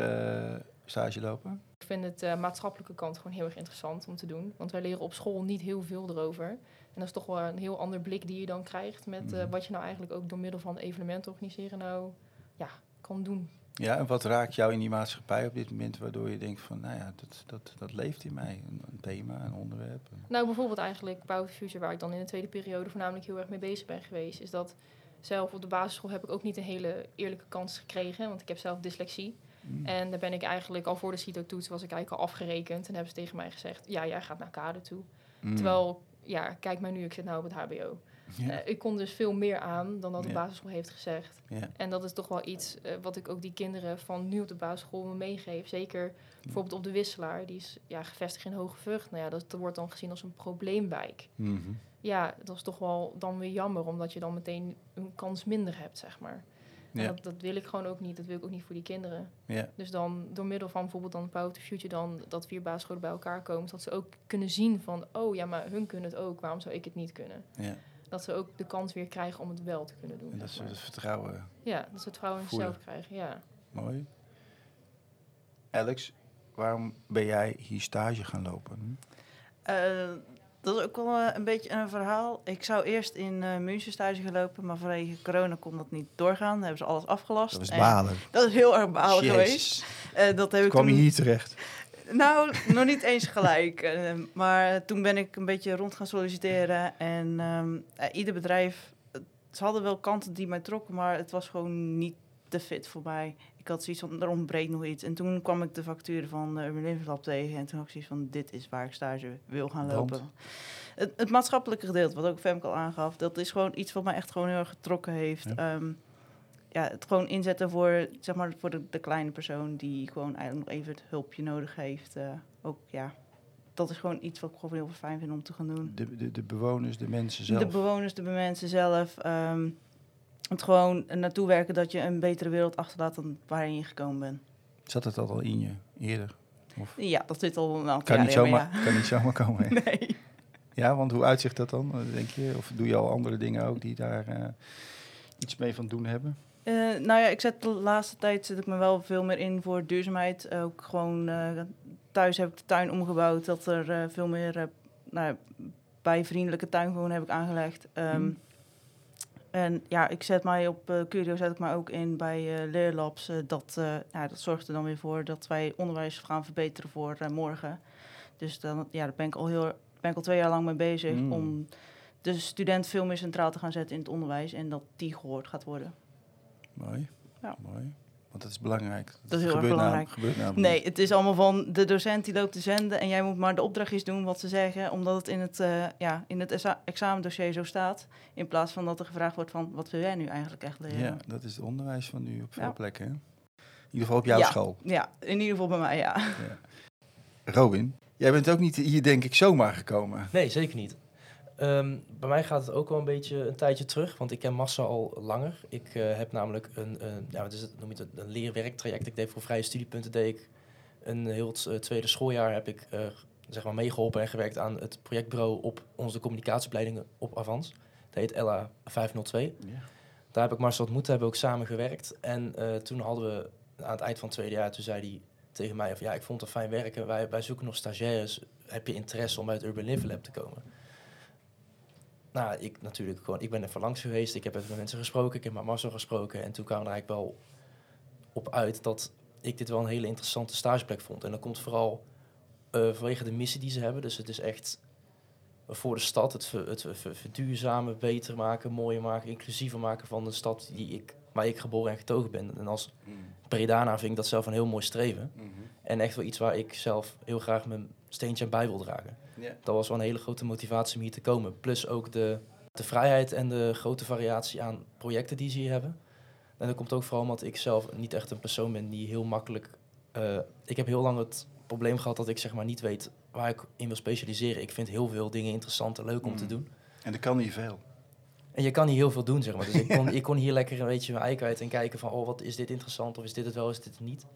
stage lopen?
Ik vind het eh, maatschappelijke kant gewoon heel erg interessant om te doen. Want wij leren op school niet heel veel erover. En dat is toch wel een heel ander blik die je dan krijgt met eh,
Mhm.
wat je nou eigenlijk ook door middel van evenementen organiseren nou ja, kan doen.
Ja, en wat raakt jou in die maatschappij op dit moment waardoor je denkt van, nou ja, dat, dat, dat leeft in mij. Een, een thema, een onderwerp.
Nou, bijvoorbeeld eigenlijk Power Future, waar ik dan in de tweede periode voornamelijk heel erg mee bezig ben geweest, is dat zelf op de basisschool heb ik ook niet een hele eerlijke kans gekregen, want ik heb zelf dyslexie.
Mm.
En daar ben ik eigenlijk al voor de CITO-toets was ik eigenlijk al afgerekend en hebben ze tegen mij gezegd, ja, jij gaat naar kade toe.
Mm.
Terwijl, ja, kijk maar nu, ik zit nou op het HBO. Eh, ik kon dus veel meer aan dan dat de basisschool heeft gezegd. En dat is toch wel iets eh, wat ik ook die kinderen van nu op de basisschool me meegeef. Zeker bijvoorbeeld op de Wisselaar, die is ja, gevestigd in Hoge Vught. Nou ja, dat, dat wordt dan gezien als een probleemwijk.
Mhm.
Ja, dat is toch wel dan weer jammer, omdat je dan meteen een kans minder hebt, zeg maar. En
Ja.
dat, dat wil ik gewoon ook niet. Dat wil ik ook niet voor die kinderen.
Ja.
Dus dan door middel van bijvoorbeeld dan Power to Future dan dat vier basisscholen bij elkaar komen, dat ze ook kunnen zien van, oh ja, maar hun kunnen het ook. Waarom zou ik het niet kunnen?
ja.
Dat ze ook de kans weer krijgen om het wel te kunnen doen.
En dat ze het vertrouwen.
Ja, dat ze het vertrouwen in zichzelf krijgen. Ja.
Mooi. Alex, waarom ben jij hier stage gaan lopen?
Eh, dat is ook wel eh, een beetje een verhaal. Ik zou eerst in eh München stage gaan lopen, maar vanwege corona kon dat niet doorgaan. Dan hebben ze alles afgelast.
Dat
En
balen.
Dat is heel erg balen
Jezus.
geweest. Eh, dat heb ik
kwam je hier terecht?
Nou, nog niet eens gelijk. Maar toen ben ik een beetje rond gaan solliciteren. En ehm, eh, ieder bedrijf, ze hadden wel kanten die mij trokken, maar het was gewoon niet te fit voor mij. Ik had zoiets van, er ontbreekt nog iets. En toen kwam ik de factuur van de Urban Living Lab tegen. En toen had ik zoiets van, dit is waar ik stage wil gaan
Want?
lopen. Het, het maatschappelijke gedeelte, wat ook Femke al aangaf, dat is gewoon iets wat mij echt gewoon heel erg getrokken heeft.
Ja.
Ja. ja, het gewoon inzetten voor, zeg maar, voor de, de kleine persoon die gewoon eigenlijk nog even het hulpje nodig heeft. eh, ook, ja, dat is gewoon iets wat ik gewoon heel fijn vind om te gaan doen.
De, de, de bewoners, de mensen zelf.
De bewoners, de mensen zelf. ehm, het gewoon naartoe werken dat je een betere wereld achterlaat dan waarin je gekomen bent.
Zat het al in je eerder? Of
Ja, dat zit al een aantal
kan,
jaar
niet zomaar,
maar
kan niet zomaar komen? hè?
Nee.
Ja, want hoe uitzicht dat dan, eh, denk je? Of doe je al andere dingen ook die daar eh, iets mee van doen hebben?
Eh, nou ja, ik zet de laatste tijd zet ik me wel veel meer in voor duurzaamheid. Ook gewoon thuis heb ik de tuin omgebouwd. Dat er veel meer nou, bijvriendelijke tuin gewoon heb ik aangelegd. Um,
Hmm.
En ja, ik zet mij op uh, Curio zet ik mij ook in bij uh, leerlabs. Uh, dat, ja, dat zorgt er dan weer voor dat wij onderwijs gaan verbeteren voor morgen. Dus dan, ja, daar ben ik al heel ben ik al twee jaar lang mee bezig
Mm.
om de student veel meer centraal te gaan zetten in het onderwijs en dat die gehoord gaat worden.
Mooi.
Ja.
Mooi. Want dat is belangrijk.
Dat is heel erg
gebeurt
belangrijk.
gebeurt namelijk
Nee, het is allemaal van de docent die loopt te zenden en jij moet maar de opdrachtjes doen wat ze zeggen, omdat het in het, uh, ja, in het exa examendossier zo staat. In plaats van dat er gevraagd wordt van wat wil jij nu eigenlijk echt leren?
Ja, dat is het onderwijs van nu op veel
Ja.
plekken. Hè? In ieder geval op jouw
Ja.
school.
Ja, in ieder geval bij mij, ja.
Robin, jij bent ook niet hier denk ik zomaar gekomen.
Nee, zeker niet. Ehm, bij mij gaat het ook wel een beetje een tijdje terug, want ik ken Massa al langer. Ik eh, heb namelijk een, een, ja, wat is het, noem je het, een leerwerktraject. Ik deed voor vrije studiepunten, deed ik een heel het eh, tweede schooljaar heb ik eh, zeg maar meegeholpen en gewerkt aan het projectbureau op onze communicatieopleidingen op Avans. Dat heet LA 502. Daar heb ik Marcel ontmoet, daar hebben we ook samen gewerkt. En toen hadden we aan het eind van het tweede jaar, toen zei hij tegen mij van ja, ik vond het fijn werken. Wij, wij zoeken nog stagiaires. Heb je interesse om bij het Urban Living Lab te komen? Nou, ik natuurlijk gewoon, ik ben even langs geweest. Ik heb even met mensen gesproken. Ik heb met Marcel gesproken. En toen kwam er eigenlijk wel op uit dat ik dit wel een hele interessante stageplek vond. En dat komt vooral uh, vanwege de missie die ze hebben. Dus het is echt voor de stad het, ver, het ver, verduurzamen, beter maken, mooier maken, inclusiever maken van de stad die ik, waar ik geboren en getogen ben. En als Bredana vind ik dat zelf een heel mooi streven.
Mhm.
En echt wel iets waar ik zelf heel graag mijn steentje aan bij wil dragen. Dat was wel een hele grote motivatie om hier te komen. Plus ook de, de vrijheid en de grote variatie aan projecten die ze hier hebben. En dat komt ook vooral omdat ik zelf niet echt een persoon ben die heel makkelijk... Uh, ik heb heel lang het probleem gehad dat ik zeg maar niet weet waar ik in wil specialiseren. Ik vind heel veel dingen interessant en leuk om
Mm.
te doen.
En dat kan niet veel.
En je kan hier heel veel doen, zeg maar. Dus ik kon, ik kon hier lekker een beetje mijn ei kwijt en kijken van... oh, wat is dit interessant of is dit het wel, is dit het niet?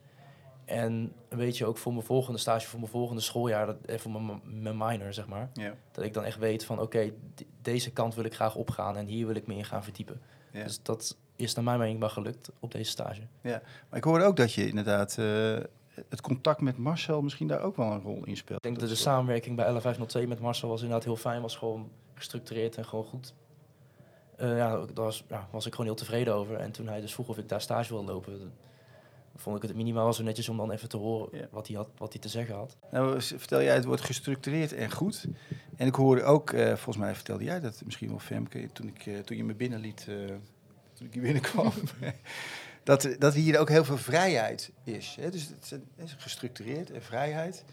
En een beetje ook voor mijn volgende stage, voor mijn volgende schooljaar... Dat, eh, voor mijn, mijn minor, zeg maar.
Ja.
Dat ik dan echt weet van, oké, de- deze kant wil ik graag opgaan... en hier wil ik me in gaan verdiepen.
Ja.
Dus dat is naar mijn mening wel gelukt op deze stage.
Maar ik hoorde ook dat je inderdaad eh, het contact met Marcel misschien daar ook wel een rol in speelt.
Ik denk dat de samenwerking bij 11502 met Marcel was inderdaad heel fijn. Was gewoon gestructureerd en gewoon goed. Eh, ja, daar was, ja, was ik gewoon heel tevreden over. En toen hij dus vroeg of ik daar stage wilde lopen, vond ik het minimaal wel zo netjes om dan even te horen
Ja.
wat, hij had, wat hij te zeggen had.
Nou, vertel jij het woord gestructureerd en goed. En ik hoorde ook, eh, volgens mij vertelde jij dat misschien wel Femke, toen, ik, eh, toen je me binnenliet, eh, toen ik hier binnenkwam. dat, dat hier ook heel veel vrijheid is. Hè? Dus het is, het is gestructureerd en vrijheid.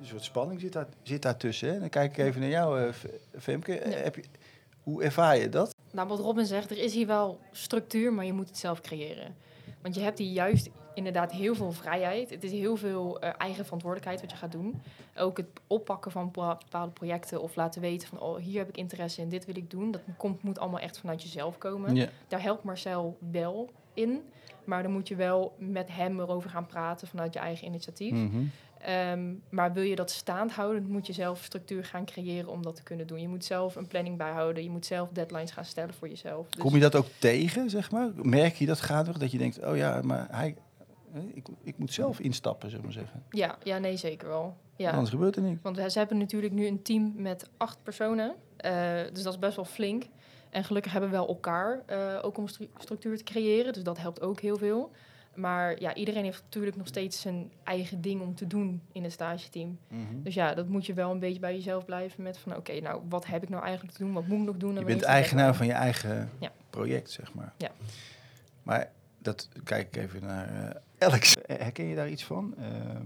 Een soort spanning zit, daar, zit daartussen. Hè? Dan kijk ik even naar jou, eh, Femke.
Ja.
Heb je, hoe ervaar je dat?
Nou, wat Robin zegt, er is hier wel structuur, maar je moet het zelf creëren. Want je hebt hier juist inderdaad heel veel vrijheid. Het is heel veel eh, eigen verantwoordelijkheid wat je gaat doen. Ook het oppakken van bepa- bepaalde projecten of laten weten van... oh, hier heb ik interesse in, dit wil ik doen. Dat komt, moet allemaal echt vanuit jezelf komen. Daar helpt Marcel wel in. Maar dan moet je wel met hem erover gaan praten vanuit je eigen initiatief.
Mhm.
Ehm, maar wil je dat staand houden, moet je zelf structuur gaan creëren om dat te kunnen doen. Je moet zelf een planning bijhouden. Je moet zelf deadlines gaan stellen voor jezelf. Dus
Kom je dat ook tegen, zeg maar? Merk je dat gaandeweg? Dat je denkt, oh ja, maar hij, ik, ik moet zelf instappen, zeg maar zeggen.
ja, ja, nee, zeker wel. Ja.
Anders gebeurt er niks.
Want we- ze hebben natuurlijk nu een team met acht personen. Eh, dus dat is best wel flink. En gelukkig hebben we wel elkaar eh, ook om stru- structuur te creëren. Dus dat helpt ook heel veel. Maar ja, iedereen heeft natuurlijk nog steeds zijn eigen ding om te doen in het stageteam.
Mhm.
Dus ja, dat moet je wel een beetje bij jezelf blijven met van... oké, nou, wat heb ik nou eigenlijk te doen? Wat moet ik nog doen? En
Je bent eigenaar van je eigen
Ja.
project, zeg maar.
Ja.
Maar dat kijk ik even naar eh, Alex. Herken je daar iets van? Ehm,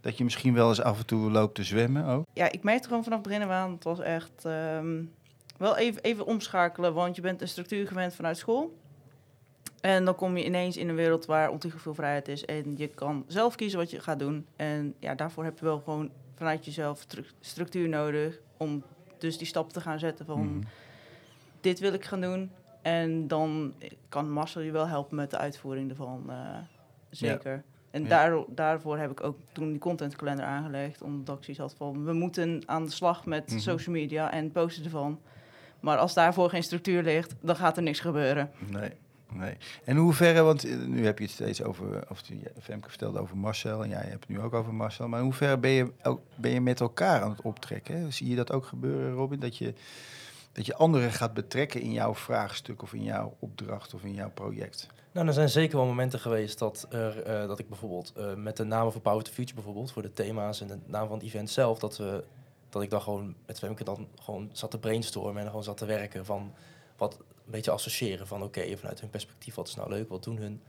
dat je misschien wel eens af en toe loopt te zwemmen ook?
Ja, ik merkte gewoon vanaf het begin aan, het was echt ehm, wel even, even omschakelen, want je bent een structuur gewend vanuit school. En dan kom je ineens in een wereld waar ontiegelijk veel vrijheid is en je kan zelf kiezen wat je gaat doen. En ja, daarvoor heb je wel gewoon vanuit jezelf stru- structuur nodig om dus die stap te gaan zetten van
Mhm.
dit wil ik gaan doen. En dan kan Marcel je wel helpen met de uitvoering ervan, eh, zeker. En daar, daarvoor heb ik ook toen die contentkalender aangelegd. Omdat ik zoiets had van, we moeten aan de slag met
Mhm.
social media en posten ervan. Maar als daarvoor geen structuur ligt, dan gaat er niks gebeuren.
Nee, nee. En hoeverre, want eh, nu heb je het steeds over, of die- Femke vertelde over Marcel en jij hebt het nu ook over Marcel. Maar in hoeverre ben je, ook, ben je met elkaar aan het optrekken? Hè? Zie je dat ook gebeuren, Robin? Dat je, dat je anderen gaat betrekken in jouw vraagstuk of in jouw opdracht of in jouw project?
Nou, er zijn zeker wel momenten geweest dat, er, eh, dat ik bijvoorbeeld eh, met de namen voor Power to Future bijvoorbeeld, voor de thema's en de naam van het event zelf, dat, we, dat ik dan gewoon met Femke dan gewoon zat te brainstormen en gewoon zat te werken van wat een beetje associëren van oké, vanuit hun perspectief, wat is nou leuk, wat doen hun?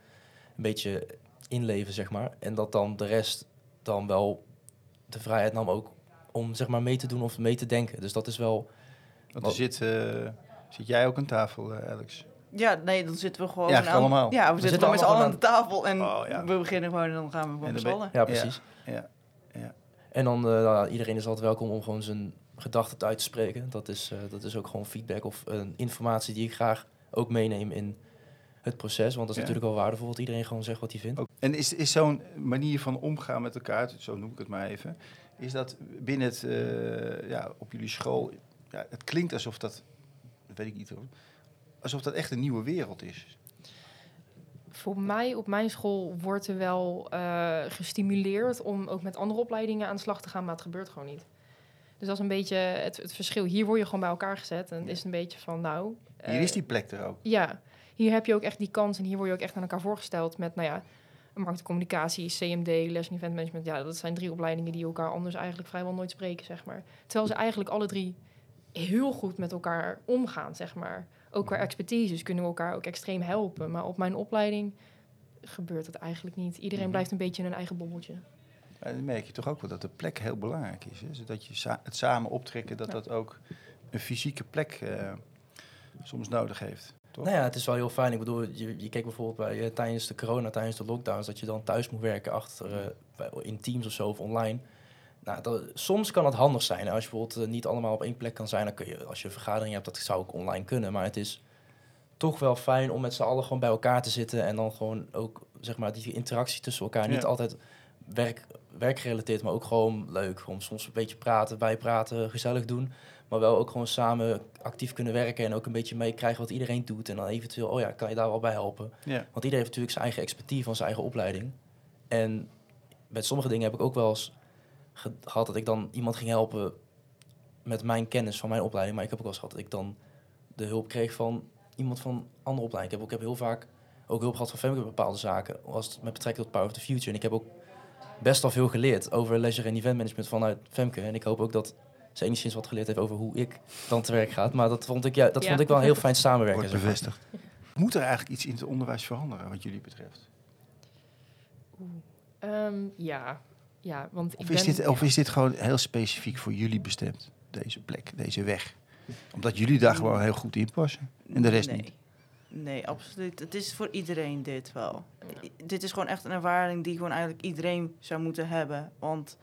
Een beetje inleven, zeg maar. En dat dan de rest dan wel de vrijheid nam ook om zeg maar mee te doen of mee te denken. Dus dat is wel...
Want er
Wat-
zit, eh, zit jij ook aan tafel, eh, Alex?
Ja, nee, dan zitten we gewoon...
Ja,
aan-
allemaal.
Ja, we, zitten gewoon met z'n allen aan de tafel en
Oh, ja.
we beginnen gewoon en dan gaan we gewoon met
dan
z'n allen.
Ja, precies.
Ja.
En dan, eh, nou, iedereen is altijd welkom om gewoon zijn gedachten uit te spreken. Dat is, eh, dat is ook gewoon feedback of informatie die ik graag ook meeneem in het proces. Want dat is
Ja.
natuurlijk wel waardevol dat iedereen gewoon zegt wat hij vindt.
En is, is zo'n manier van omgaan met elkaar, zo noem ik het maar even, is dat binnen het, eh, ja, op jullie school, ja, het klinkt alsof dat, dat weet ik niet hoor, alsof dat echt een nieuwe wereld is.
Voor mij op mijn school wordt er wel eh, gestimuleerd om ook met andere opleidingen aan de slag te gaan, maar het gebeurt gewoon niet. Dus dat is een beetje het, het verschil. Hier word je gewoon bij elkaar gezet en het is een beetje van nou...
Hier
eh,
is die plek er ook.
Ja, hier heb je ook echt die kans en hier word je ook echt aan elkaar voorgesteld met, nou ja, marketingcommunicatie, CMD, les en event management. Ja, dat zijn drie opleidingen die elkaar anders eigenlijk vrijwel nooit spreken, zeg maar. Terwijl ze eigenlijk alle drie heel goed met elkaar omgaan, zeg maar. Ook qua expertise, dus kunnen we elkaar ook extreem helpen. Maar op mijn opleiding gebeurt dat eigenlijk niet. Iedereen
Mhm.
blijft een beetje in een eigen bobbeltje.
Maar dan merk je toch ook wel dat de plek heel belangrijk is. Hè? Zodat je sa- het samen optrekken, dat
Ja.
dat ook een fysieke plek eh, soms nodig heeft. Toch?
Nou ja, het is wel heel fijn. Ik bedoel, je, je kijkt bijvoorbeeld bij, eh, tijdens de corona, tijdens de lockdowns, dat je dan thuis moet werken achter, eh, in Teams of zo of online. Nou, dat, soms kan het handig zijn. Als je bijvoorbeeld eh, niet allemaal op één plek kan zijn, dan kun je, als je een vergadering hebt, dat zou ook online kunnen. Maar het is toch wel fijn om met z'n allen gewoon bij elkaar te zitten en dan gewoon ook, zeg maar, die interactie tussen elkaar niet altijd werk, werkgerelateerd, maar ook gewoon leuk. Gewoon soms een beetje praten, bijpraten, gezellig doen. Maar wel ook gewoon samen actief kunnen werken en ook een beetje meekrijgen wat iedereen doet. En dan eventueel, oh ja, kan je daar wel bij helpen?
Ja.
Want iedereen heeft natuurlijk zijn eigen expertise van zijn eigen opleiding. En met sommige dingen heb ik ook wel eens gehad dat ik dan iemand ging helpen met mijn kennis van mijn opleiding. Maar ik heb ook wel eens gehad dat ik dan de hulp kreeg van iemand van andere opleiding. Ik heb, ook, ik heb heel vaak ook hulp gehad van Femke bij bepaalde zaken. Als het met betrekking tot Power of the Future. En ik heb ook best wel veel geleerd over leisure en event management vanuit Femke. En ik hoop ook dat ze enigszins wat geleerd heeft over hoe ik dan te werk ga. Maar dat vond ik, ja, dat
Ja.
vond ik wel een heel fijn samenwerken.
Wordt bevestigd. Moet er eigenlijk iets in het onderwijs veranderen wat jullie betreft?
Ehm, ja. Ja, want ik
Of is,
ben,
dit, of is dit gewoon heel specifiek voor jullie bestemd, deze plek, deze weg? Omdat jullie daar gewoon heel goed in passen en de rest
nee.
niet.
Nee, absoluut. Het is voor iedereen dit wel. I- Dit is gewoon echt een ervaring die gewoon eigenlijk iedereen zou moeten hebben. Want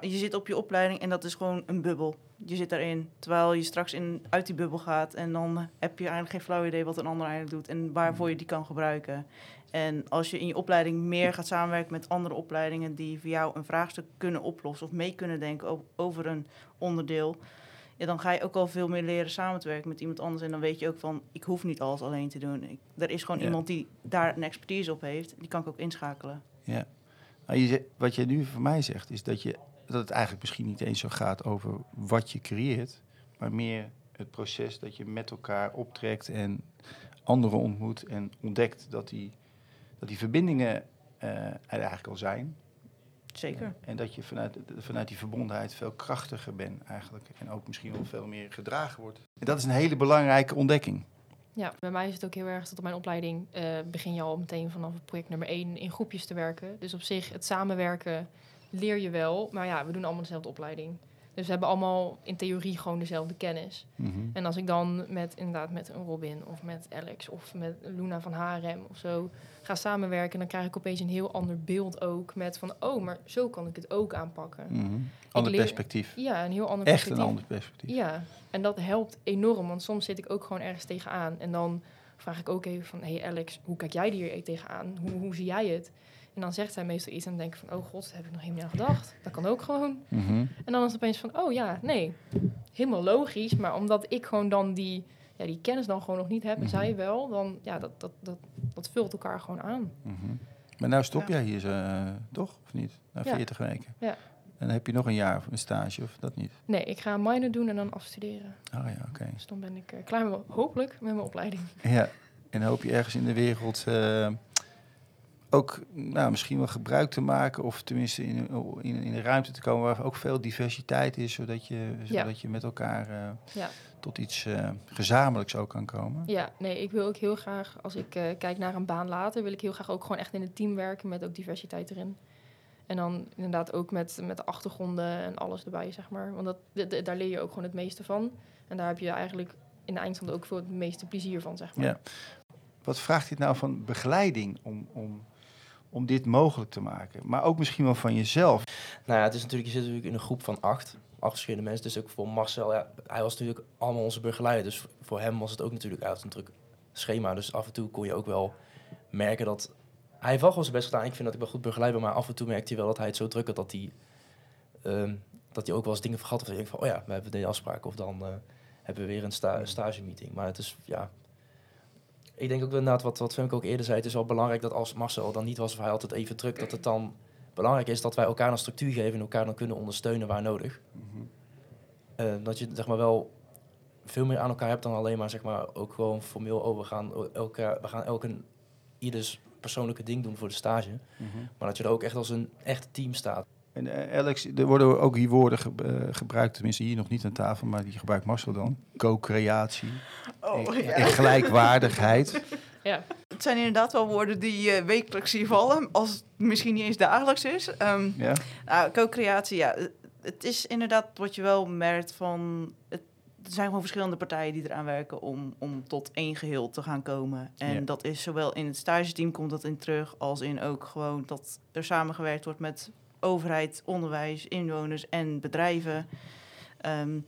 je zit op je opleiding en dat is gewoon een bubbel. Je zit daarin, terwijl je straks in, uit die bubbel gaat... en dan heb je eigenlijk geen flauw idee wat een ander eigenlijk doet... en waarvoor je die kan gebruiken. En als je in je opleiding meer gaat samenwerken met andere opleidingen... die voor jou een vraagstuk kunnen oplossen of mee kunnen denken over een onderdeel... Ja, dan ga je ook al veel meer leren samen te werken met iemand anders. En dan weet je ook van, ik hoef niet alles alleen te doen. Ik, er is gewoon
Ja.
iemand die daar een expertise op heeft. Die kan ik ook inschakelen.
Ja. Nou, je, zegt- wat je nu voor mij zegt, is dat, je, dat het eigenlijk misschien niet eens zo gaat over wat je creëert, maar meer het proces dat je met elkaar optrekt en anderen ontmoet en ontdekt dat die, dat die verbindingen eh, er eigenlijk al zijn.
Zeker.
En dat je vanuit, vanuit die verbondenheid veel krachtiger bent eigenlijk. En ook misschien wel veel meer gedragen wordt. En dat is een hele belangrijke ontdekking.
Ja, bij mij is het ook heel erg dat op mijn opleiding eh, begin je al meteen vanaf project nummer één in groepjes te werken. Dus op zich, het samenwerken leer je wel. Maar ja, we doen allemaal dezelfde opleiding. Dus we hebben allemaal in theorie gewoon dezelfde kennis.
Mhm.
En als ik dan met inderdaad met een Robin of met Alex of met Luna van HRM of zo ga samenwerken, dan krijg ik opeens een heel ander beeld ook met van oh, maar zo kan ik het ook aanpakken.
Mhm. Ander
leer-
perspectief.
Ja, een heel ander
Echt een
perspectief.
ander perspectief.
Ja, en dat helpt enorm, want soms zit ik ook gewoon ergens tegenaan. En dan vraag ik ook even van, hey Alex, hoe kijk jij hier tegenaan? Hoe, hoe zie jij het? En dan zegt zij meestal iets en dan denk ik van, oh god, daar heb ik nog helemaal niet aan gedacht. Dat kan ook gewoon.
Mhm.
En dan is het opeens van, oh ja, nee, helemaal logisch. Maar omdat ik gewoon dan die, ja, die kennis dan gewoon nog niet heb en
Mhm.
zij wel, dan ja, dat, dat, dat, dat vult elkaar gewoon aan.
Mhm. Maar nou stop
Ja.
jij hier, eh, toch? Of niet? Na
Ja.
40 weken.
Ja.
En dan heb je nog een jaar een stage, of dat niet?
Nee, ik ga een minor doen en dan afstuderen.
Oh ja, oké.
Dus dan ben ik eh, klaar met, mijn- hopelijk met mijn opleiding.
Ja. En hoop je ergens in de wereld eh, ook nou, misschien wel gebruik te maken, of tenminste in, in, in een ruimte te komen waar ook veel diversiteit is, zodat je, zodat je met elkaar eh,
Ja.
tot iets eh, gezamenlijks ook kan komen.
Ja, nee, ik wil ook heel graag, als ik eh, kijk naar een baan later, wil ik heel graag ook gewoon echt in het team werken met ook diversiteit erin. En dan inderdaad ook met, met de achtergronden en alles erbij, zeg maar. Want dat, daar leer je ook gewoon het meeste van. En daar heb je eigenlijk in de eindstand ook veel het meeste plezier van, zeg maar.
Ja. Wat vraagt dit nou van begeleiding om, om, om dit mogelijk te maken? Maar ook misschien wel van jezelf.
Nou ja, het is natuurlijk, je zit natuurlijk in een groep van acht. Acht verschillende mensen. Dus ook voor Marcel, ja, hij was natuurlijk allemaal onze begeleider. Dus voor hem was het ook natuurlijk uit een druk schema. Dus af en toe kon je ook wel merken dat... Hij heeft wel gewoon zijn best gedaan. Ik vind dat ik wel goed begeleid ben. Maar af en toe merkte hij wel dat hij het zo druk had dat hij... ehm, dat hij ook wel eens dingen vergat. Of hij denkt van, oh ja, we hebben deze afspraak. Of dan eh, hebben we weer een sta stage meeting. Maar het is, ja... Ik denk ook inderdaad, wat, wat Femke ook eerder zei... Het is wel belangrijk dat als Marcel dan niet was... of hij altijd even druk, dat het dan belangrijk is dat wij elkaar een structuur geven en elkaar dan kunnen ondersteunen waar nodig. Eh, dat je zeg maar wel veel meer aan elkaar hebt dan alleen maar zeg maar ook gewoon formeel oh, we gaan elkaar we gaan elke ieders persoonlijke ding doen voor de stage, maar dat je er ook echt als een echt team staat.
En eh, Alex, er worden ook hier woorden ge- eh, gebruikt, tenminste hier nog niet aan tafel, maar die gebruikt Marcel dan. Co-creatie
Oh,
en,
ja.
en gelijkwaardigheid.
Ja,
Het zijn inderdaad wel woorden die eh, wekelijks hier vallen, als het misschien niet eens dagelijks is. Ehm,
Ja?
nou, co-creatie, ja. Het is inderdaad wat je wel merkt van... Het, er zijn gewoon verschillende partijen die eraan werken om, om tot één geheel te gaan komen. En
Ja.
dat is zowel in het stageteam komt dat in terug, als in ook gewoon dat er samengewerkt wordt met overheid, onderwijs, inwoners en bedrijven. Ehm,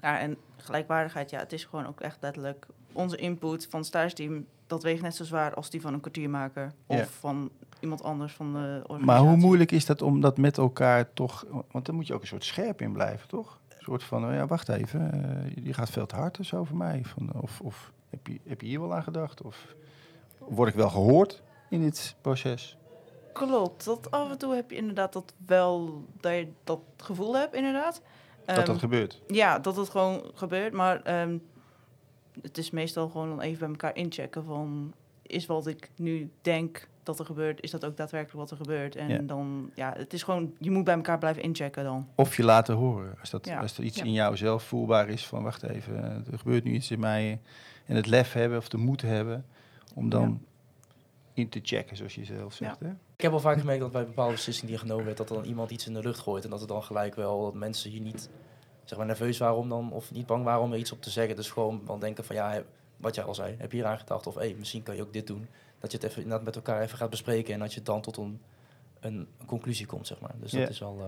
ja, en gelijkwaardigheid, ja, het is gewoon ook echt letterlijk onze input van het. Dat weegt net zo zwaar als die van een kwartiermaker of van iemand anders van de organisatie.
Maar hoe moeilijk is dat om dat met elkaar toch... Want dan moet je ook een soort scherp in blijven, toch? Een soort van, oh ja, wacht even, eh, je gaat veel te hard dus over mij. Van, of of heb, je, heb je hier wel aan gedacht? Of word ik wel gehoord in dit proces?
Klopt, dat af en toe heb je inderdaad dat wel, dat je dat gevoel hebt inderdaad.
Dat dat
Ehm,
gebeurt?
Ja, dat het gewoon gebeurt. Maar ehm, het is meestal gewoon dan even bij elkaar inchecken van... is wat ik nu denk dat er gebeurt, is dat ook daadwerkelijk wat er gebeurt? En
Ja.
dan, ja, het is gewoon... je moet bij elkaar blijven inchecken dan.
Of je laten horen. Als, dat,
Ja.
als er iets
Ja.
in jou zelf voelbaar is van wacht even, eh, er gebeurt nu iets in mij. En het lef hebben of de moed hebben om dan in te checken, zoals je zelf zegt. Hè?
Ik heb wel vaak gemerkt dat bij bepaalde beslissingen die genomen werd, dat er dan iemand iets in de lucht gooit. En dat er dan gelijk wel dat mensen hier niet zeg maar, nerveus waren om dan, of niet bang waren om er iets op te zeggen. Dus gewoon dan denken van ja, wat jij al zei, heb je hier aan gedacht? Of hey, misschien kan je ook dit doen. Dat je het even inderdaad met elkaar even gaat bespreken en dat je dan tot een, een conclusie komt, zeg maar. Dus dat is wel. eh,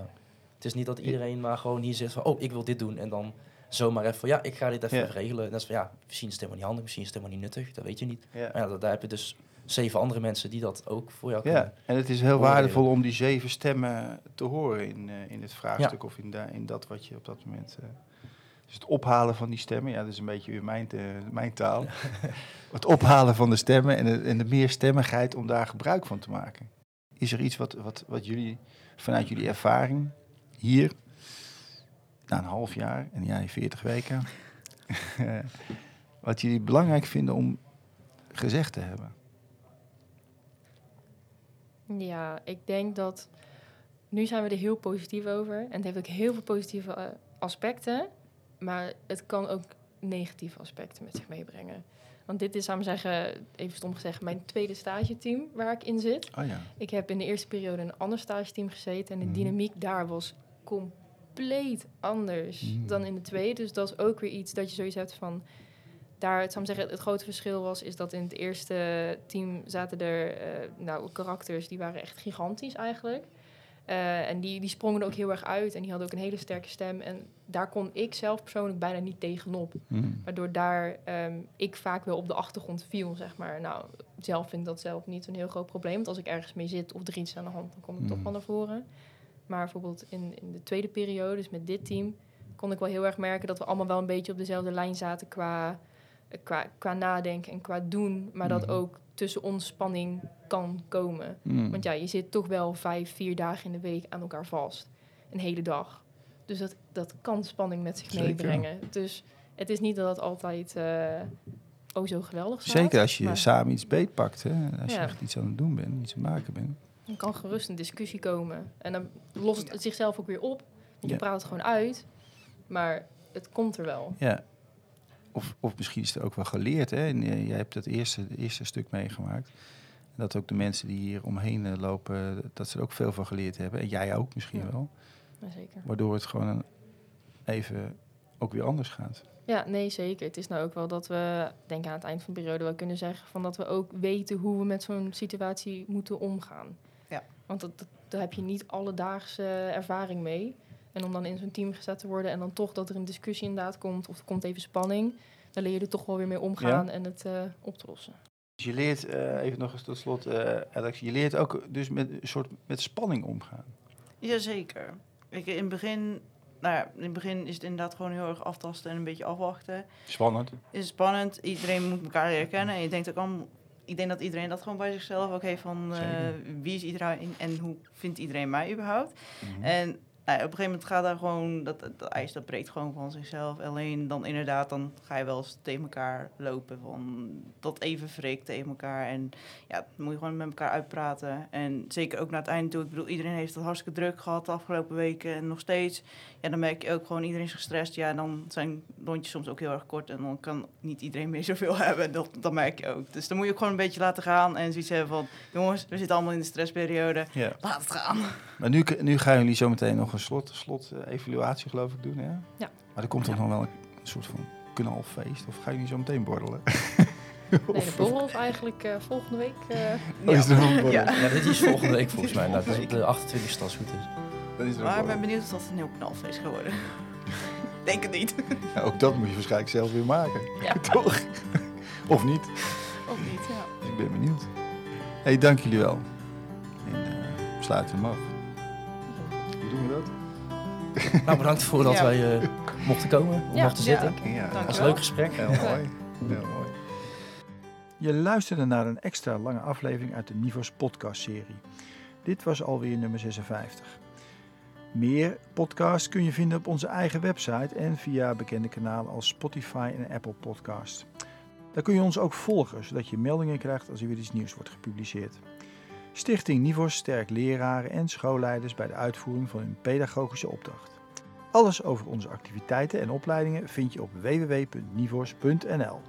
het is niet dat iedereen maar gewoon hier zit van oh, ik wil dit doen. En dan zomaar even van ja, ik ga dit even regelen. En dat is van ja, misschien is het helemaal niet handig, misschien is het helemaal niet nuttig. Dat weet je niet.
Ja.
Maar ja, da- daar heb je dus zeven andere mensen die dat ook voor jou
Ja,
kunnen.
en het is heel waardevol om die zeven stemmen te horen in, eh, in het vraagstuk of in, da- in dat wat je op dat moment. eh, dus het ophalen van die stemmen, ja, dat is een beetje weer mijn, te- mijn taal. het ophalen van de stemmen en de, en de meerstemmigheid om daar gebruik van te maken. Is er iets wat, wat, wat jullie vanuit jullie ervaring hier, na een half jaar en jij 40 weken, wat jullie belangrijk vinden om gezegd te hebben?
Ja, ik denk dat nu zijn we er heel positief over. En het heeft ook heel veel positieve eh, aspecten. Maar het kan ook negatieve aspecten met zich meebrengen. Want dit is, maar zeggen, even stom gezegd, mijn tweede stageteam waar ik in zit.
Oh ja.
Ik heb in de eerste periode in een ander stageteam gezeten. En de
Mhm.
dynamiek daar was compleet anders
Mhm.
dan in de tweede. Dus dat is ook weer iets dat je zoiets hebt van... Daar, het, zou zeggen, het grote verschil was... is dat in het eerste team zaten er eh, nou, karakters... die waren echt gigantisch eigenlijk. Eh, en die, die sprongen er ook heel erg uit. En die hadden ook een hele sterke stem. En daar kon ik zelf persoonlijk bijna niet tegenop.
Mm.
Waardoor daar ehm, ik vaak wel op de achtergrond viel, zeg maar. Nou, zelf vind ik dat zelf niet een heel groot probleem. Want als ik ergens mee zit of er iets aan de hand, dan kom ik toch
Mm.
wel naar voren. Maar bijvoorbeeld in, in de tweede periode, dus met dit team, kon ik wel heel erg merken dat we allemaal wel een beetje op dezelfde lijn zaten qua, qua, qua nadenken en qua doen. Maar dat
Mhm.
ook tussen ons spanning kan komen.
Mm.
Want ja, je zit toch wel vijf, vier dagen in de week aan elkaar vast. Een hele dag. Dus dat, dat kan spanning met zich
Zeker.
meebrengen. Dus het is niet dat het altijd eh oh zo geweldig is.
Zeker als je
maar-
samen iets beetpakt, hè? als je echt iets aan het doen bent, iets aan het maken bent.
Dan kan gerust een discussie komen. En dan lost het zichzelf ook weer op. Je
Ja.
praat het gewoon uit. Maar het komt er wel.
Ja. Of, of misschien is er ook wel geleerd, hè? En, eh, jij hebt dat eerste, het eerste stuk meegemaakt. Dat ook de mensen die hier omheen eh, lopen, dat ze er ook veel van geleerd hebben. En jij ook misschien
Ja.
wel.
Maar zeker.
Waardoor het gewoon even ook weer anders gaat.
Ja, nee, zeker. Het is nou ook wel dat we, denk aan het eind van de periode, wel kunnen zeggen van dat we ook weten hoe we met zo'n situatie moeten omgaan.
Ja.
Want dat, dat- daar heb je niet alledaagse ervaring mee. En om dan in zo'n team gezet te worden en dan toch dat er een discussie inderdaad komt, of er komt even spanning, dan leer je er toch wel weer mee omgaan en het eh, op te lossen.
Dus je leert, eh, even nog eens tot slot, eh, Alex, je leert ook dus met een soort met spanning omgaan.
Jazeker. Ik, in, het begin, nou ja, in het begin is het inderdaad gewoon heel erg aftasten en een beetje afwachten.
Spannend.
is spannend. Iedereen moet elkaar leren kennen. En je denkt ook allemaal... Ik denk dat iedereen dat gewoon bij zichzelf ook heeft van... eh, wie is iedereen en hoe vindt iedereen mij überhaupt?
Mhm.
En nou, ja, op een gegeven moment gaat daar gewoon... Dat, dat, ijs dat breekt gewoon van zichzelf. Alleen dan inderdaad, dan ga je wel eens tegen elkaar lopen. Van dat even wrikt tegen elkaar. En ja, dan moet je gewoon met elkaar uitpraten. En zeker ook naar het einde toe. Ik bedoel, iedereen heeft het hartstikke druk gehad de afgelopen weken. En nog steeds. Ja, dan merk je ook gewoon, iedereen is gestrest. Ja, dan zijn rondjes soms ook heel erg kort. En dan kan niet iedereen meer zoveel hebben. Dat, dat merk je ook. Dus dan moet je ook gewoon een beetje laten gaan. En zoiets hebben van, jongens, we zitten allemaal in de stressperiode.
Ja.
Laat het gaan.
Maar nu, nu gaan jullie zo meteen nog een slot, slot eh, evaluatie geloof ik doen, hè?
Ja.
Maar er komt toch nog wel een soort van knalfeest? Of gaan jullie zo meteen borrelen?
Nee, de borrel is eigenlijk eh, volgende week. eh,
Oh, is er nog een borrel?
Ja.
Ja, dit is volgende week volgens mij. Nou, dat is op de 28 als het goed is.
Dan is er
Maar ik ben benieuwd of dat een heel knalfeest gaat worden. Denk het niet.
Ja, ook dat moet je waarschijnlijk zelf weer maken.
Ja.
Toch? Of niet?
Of niet, ja.
Dus ik ben benieuwd. hey, dank jullie wel. afsluiten mag. Hoe doen we dat?
Nou, bedankt voor dat
Ja.
wij eh, mochten komen, om
Ja.
mochten zitten.
Ja,
was een leuk gesprek.
Heel mooi. Heel mooi. Je luisterde naar een extra lange aflevering uit de Nivos podcast-serie. Dit was alweer nummer 56. Meer podcasts kun je vinden op onze eigen website en via bekende kanalen als Spotify en Apple Podcast. Daar kun je ons ook volgen, zodat je meldingen krijgt als er weer iets nieuws wordt gepubliceerd. Stichting Nivos sterkt leraren en schoolleiders bij de uitvoering van hun pedagogische opdracht. Alles over onze activiteiten en opleidingen vind je op www.nivos.nl.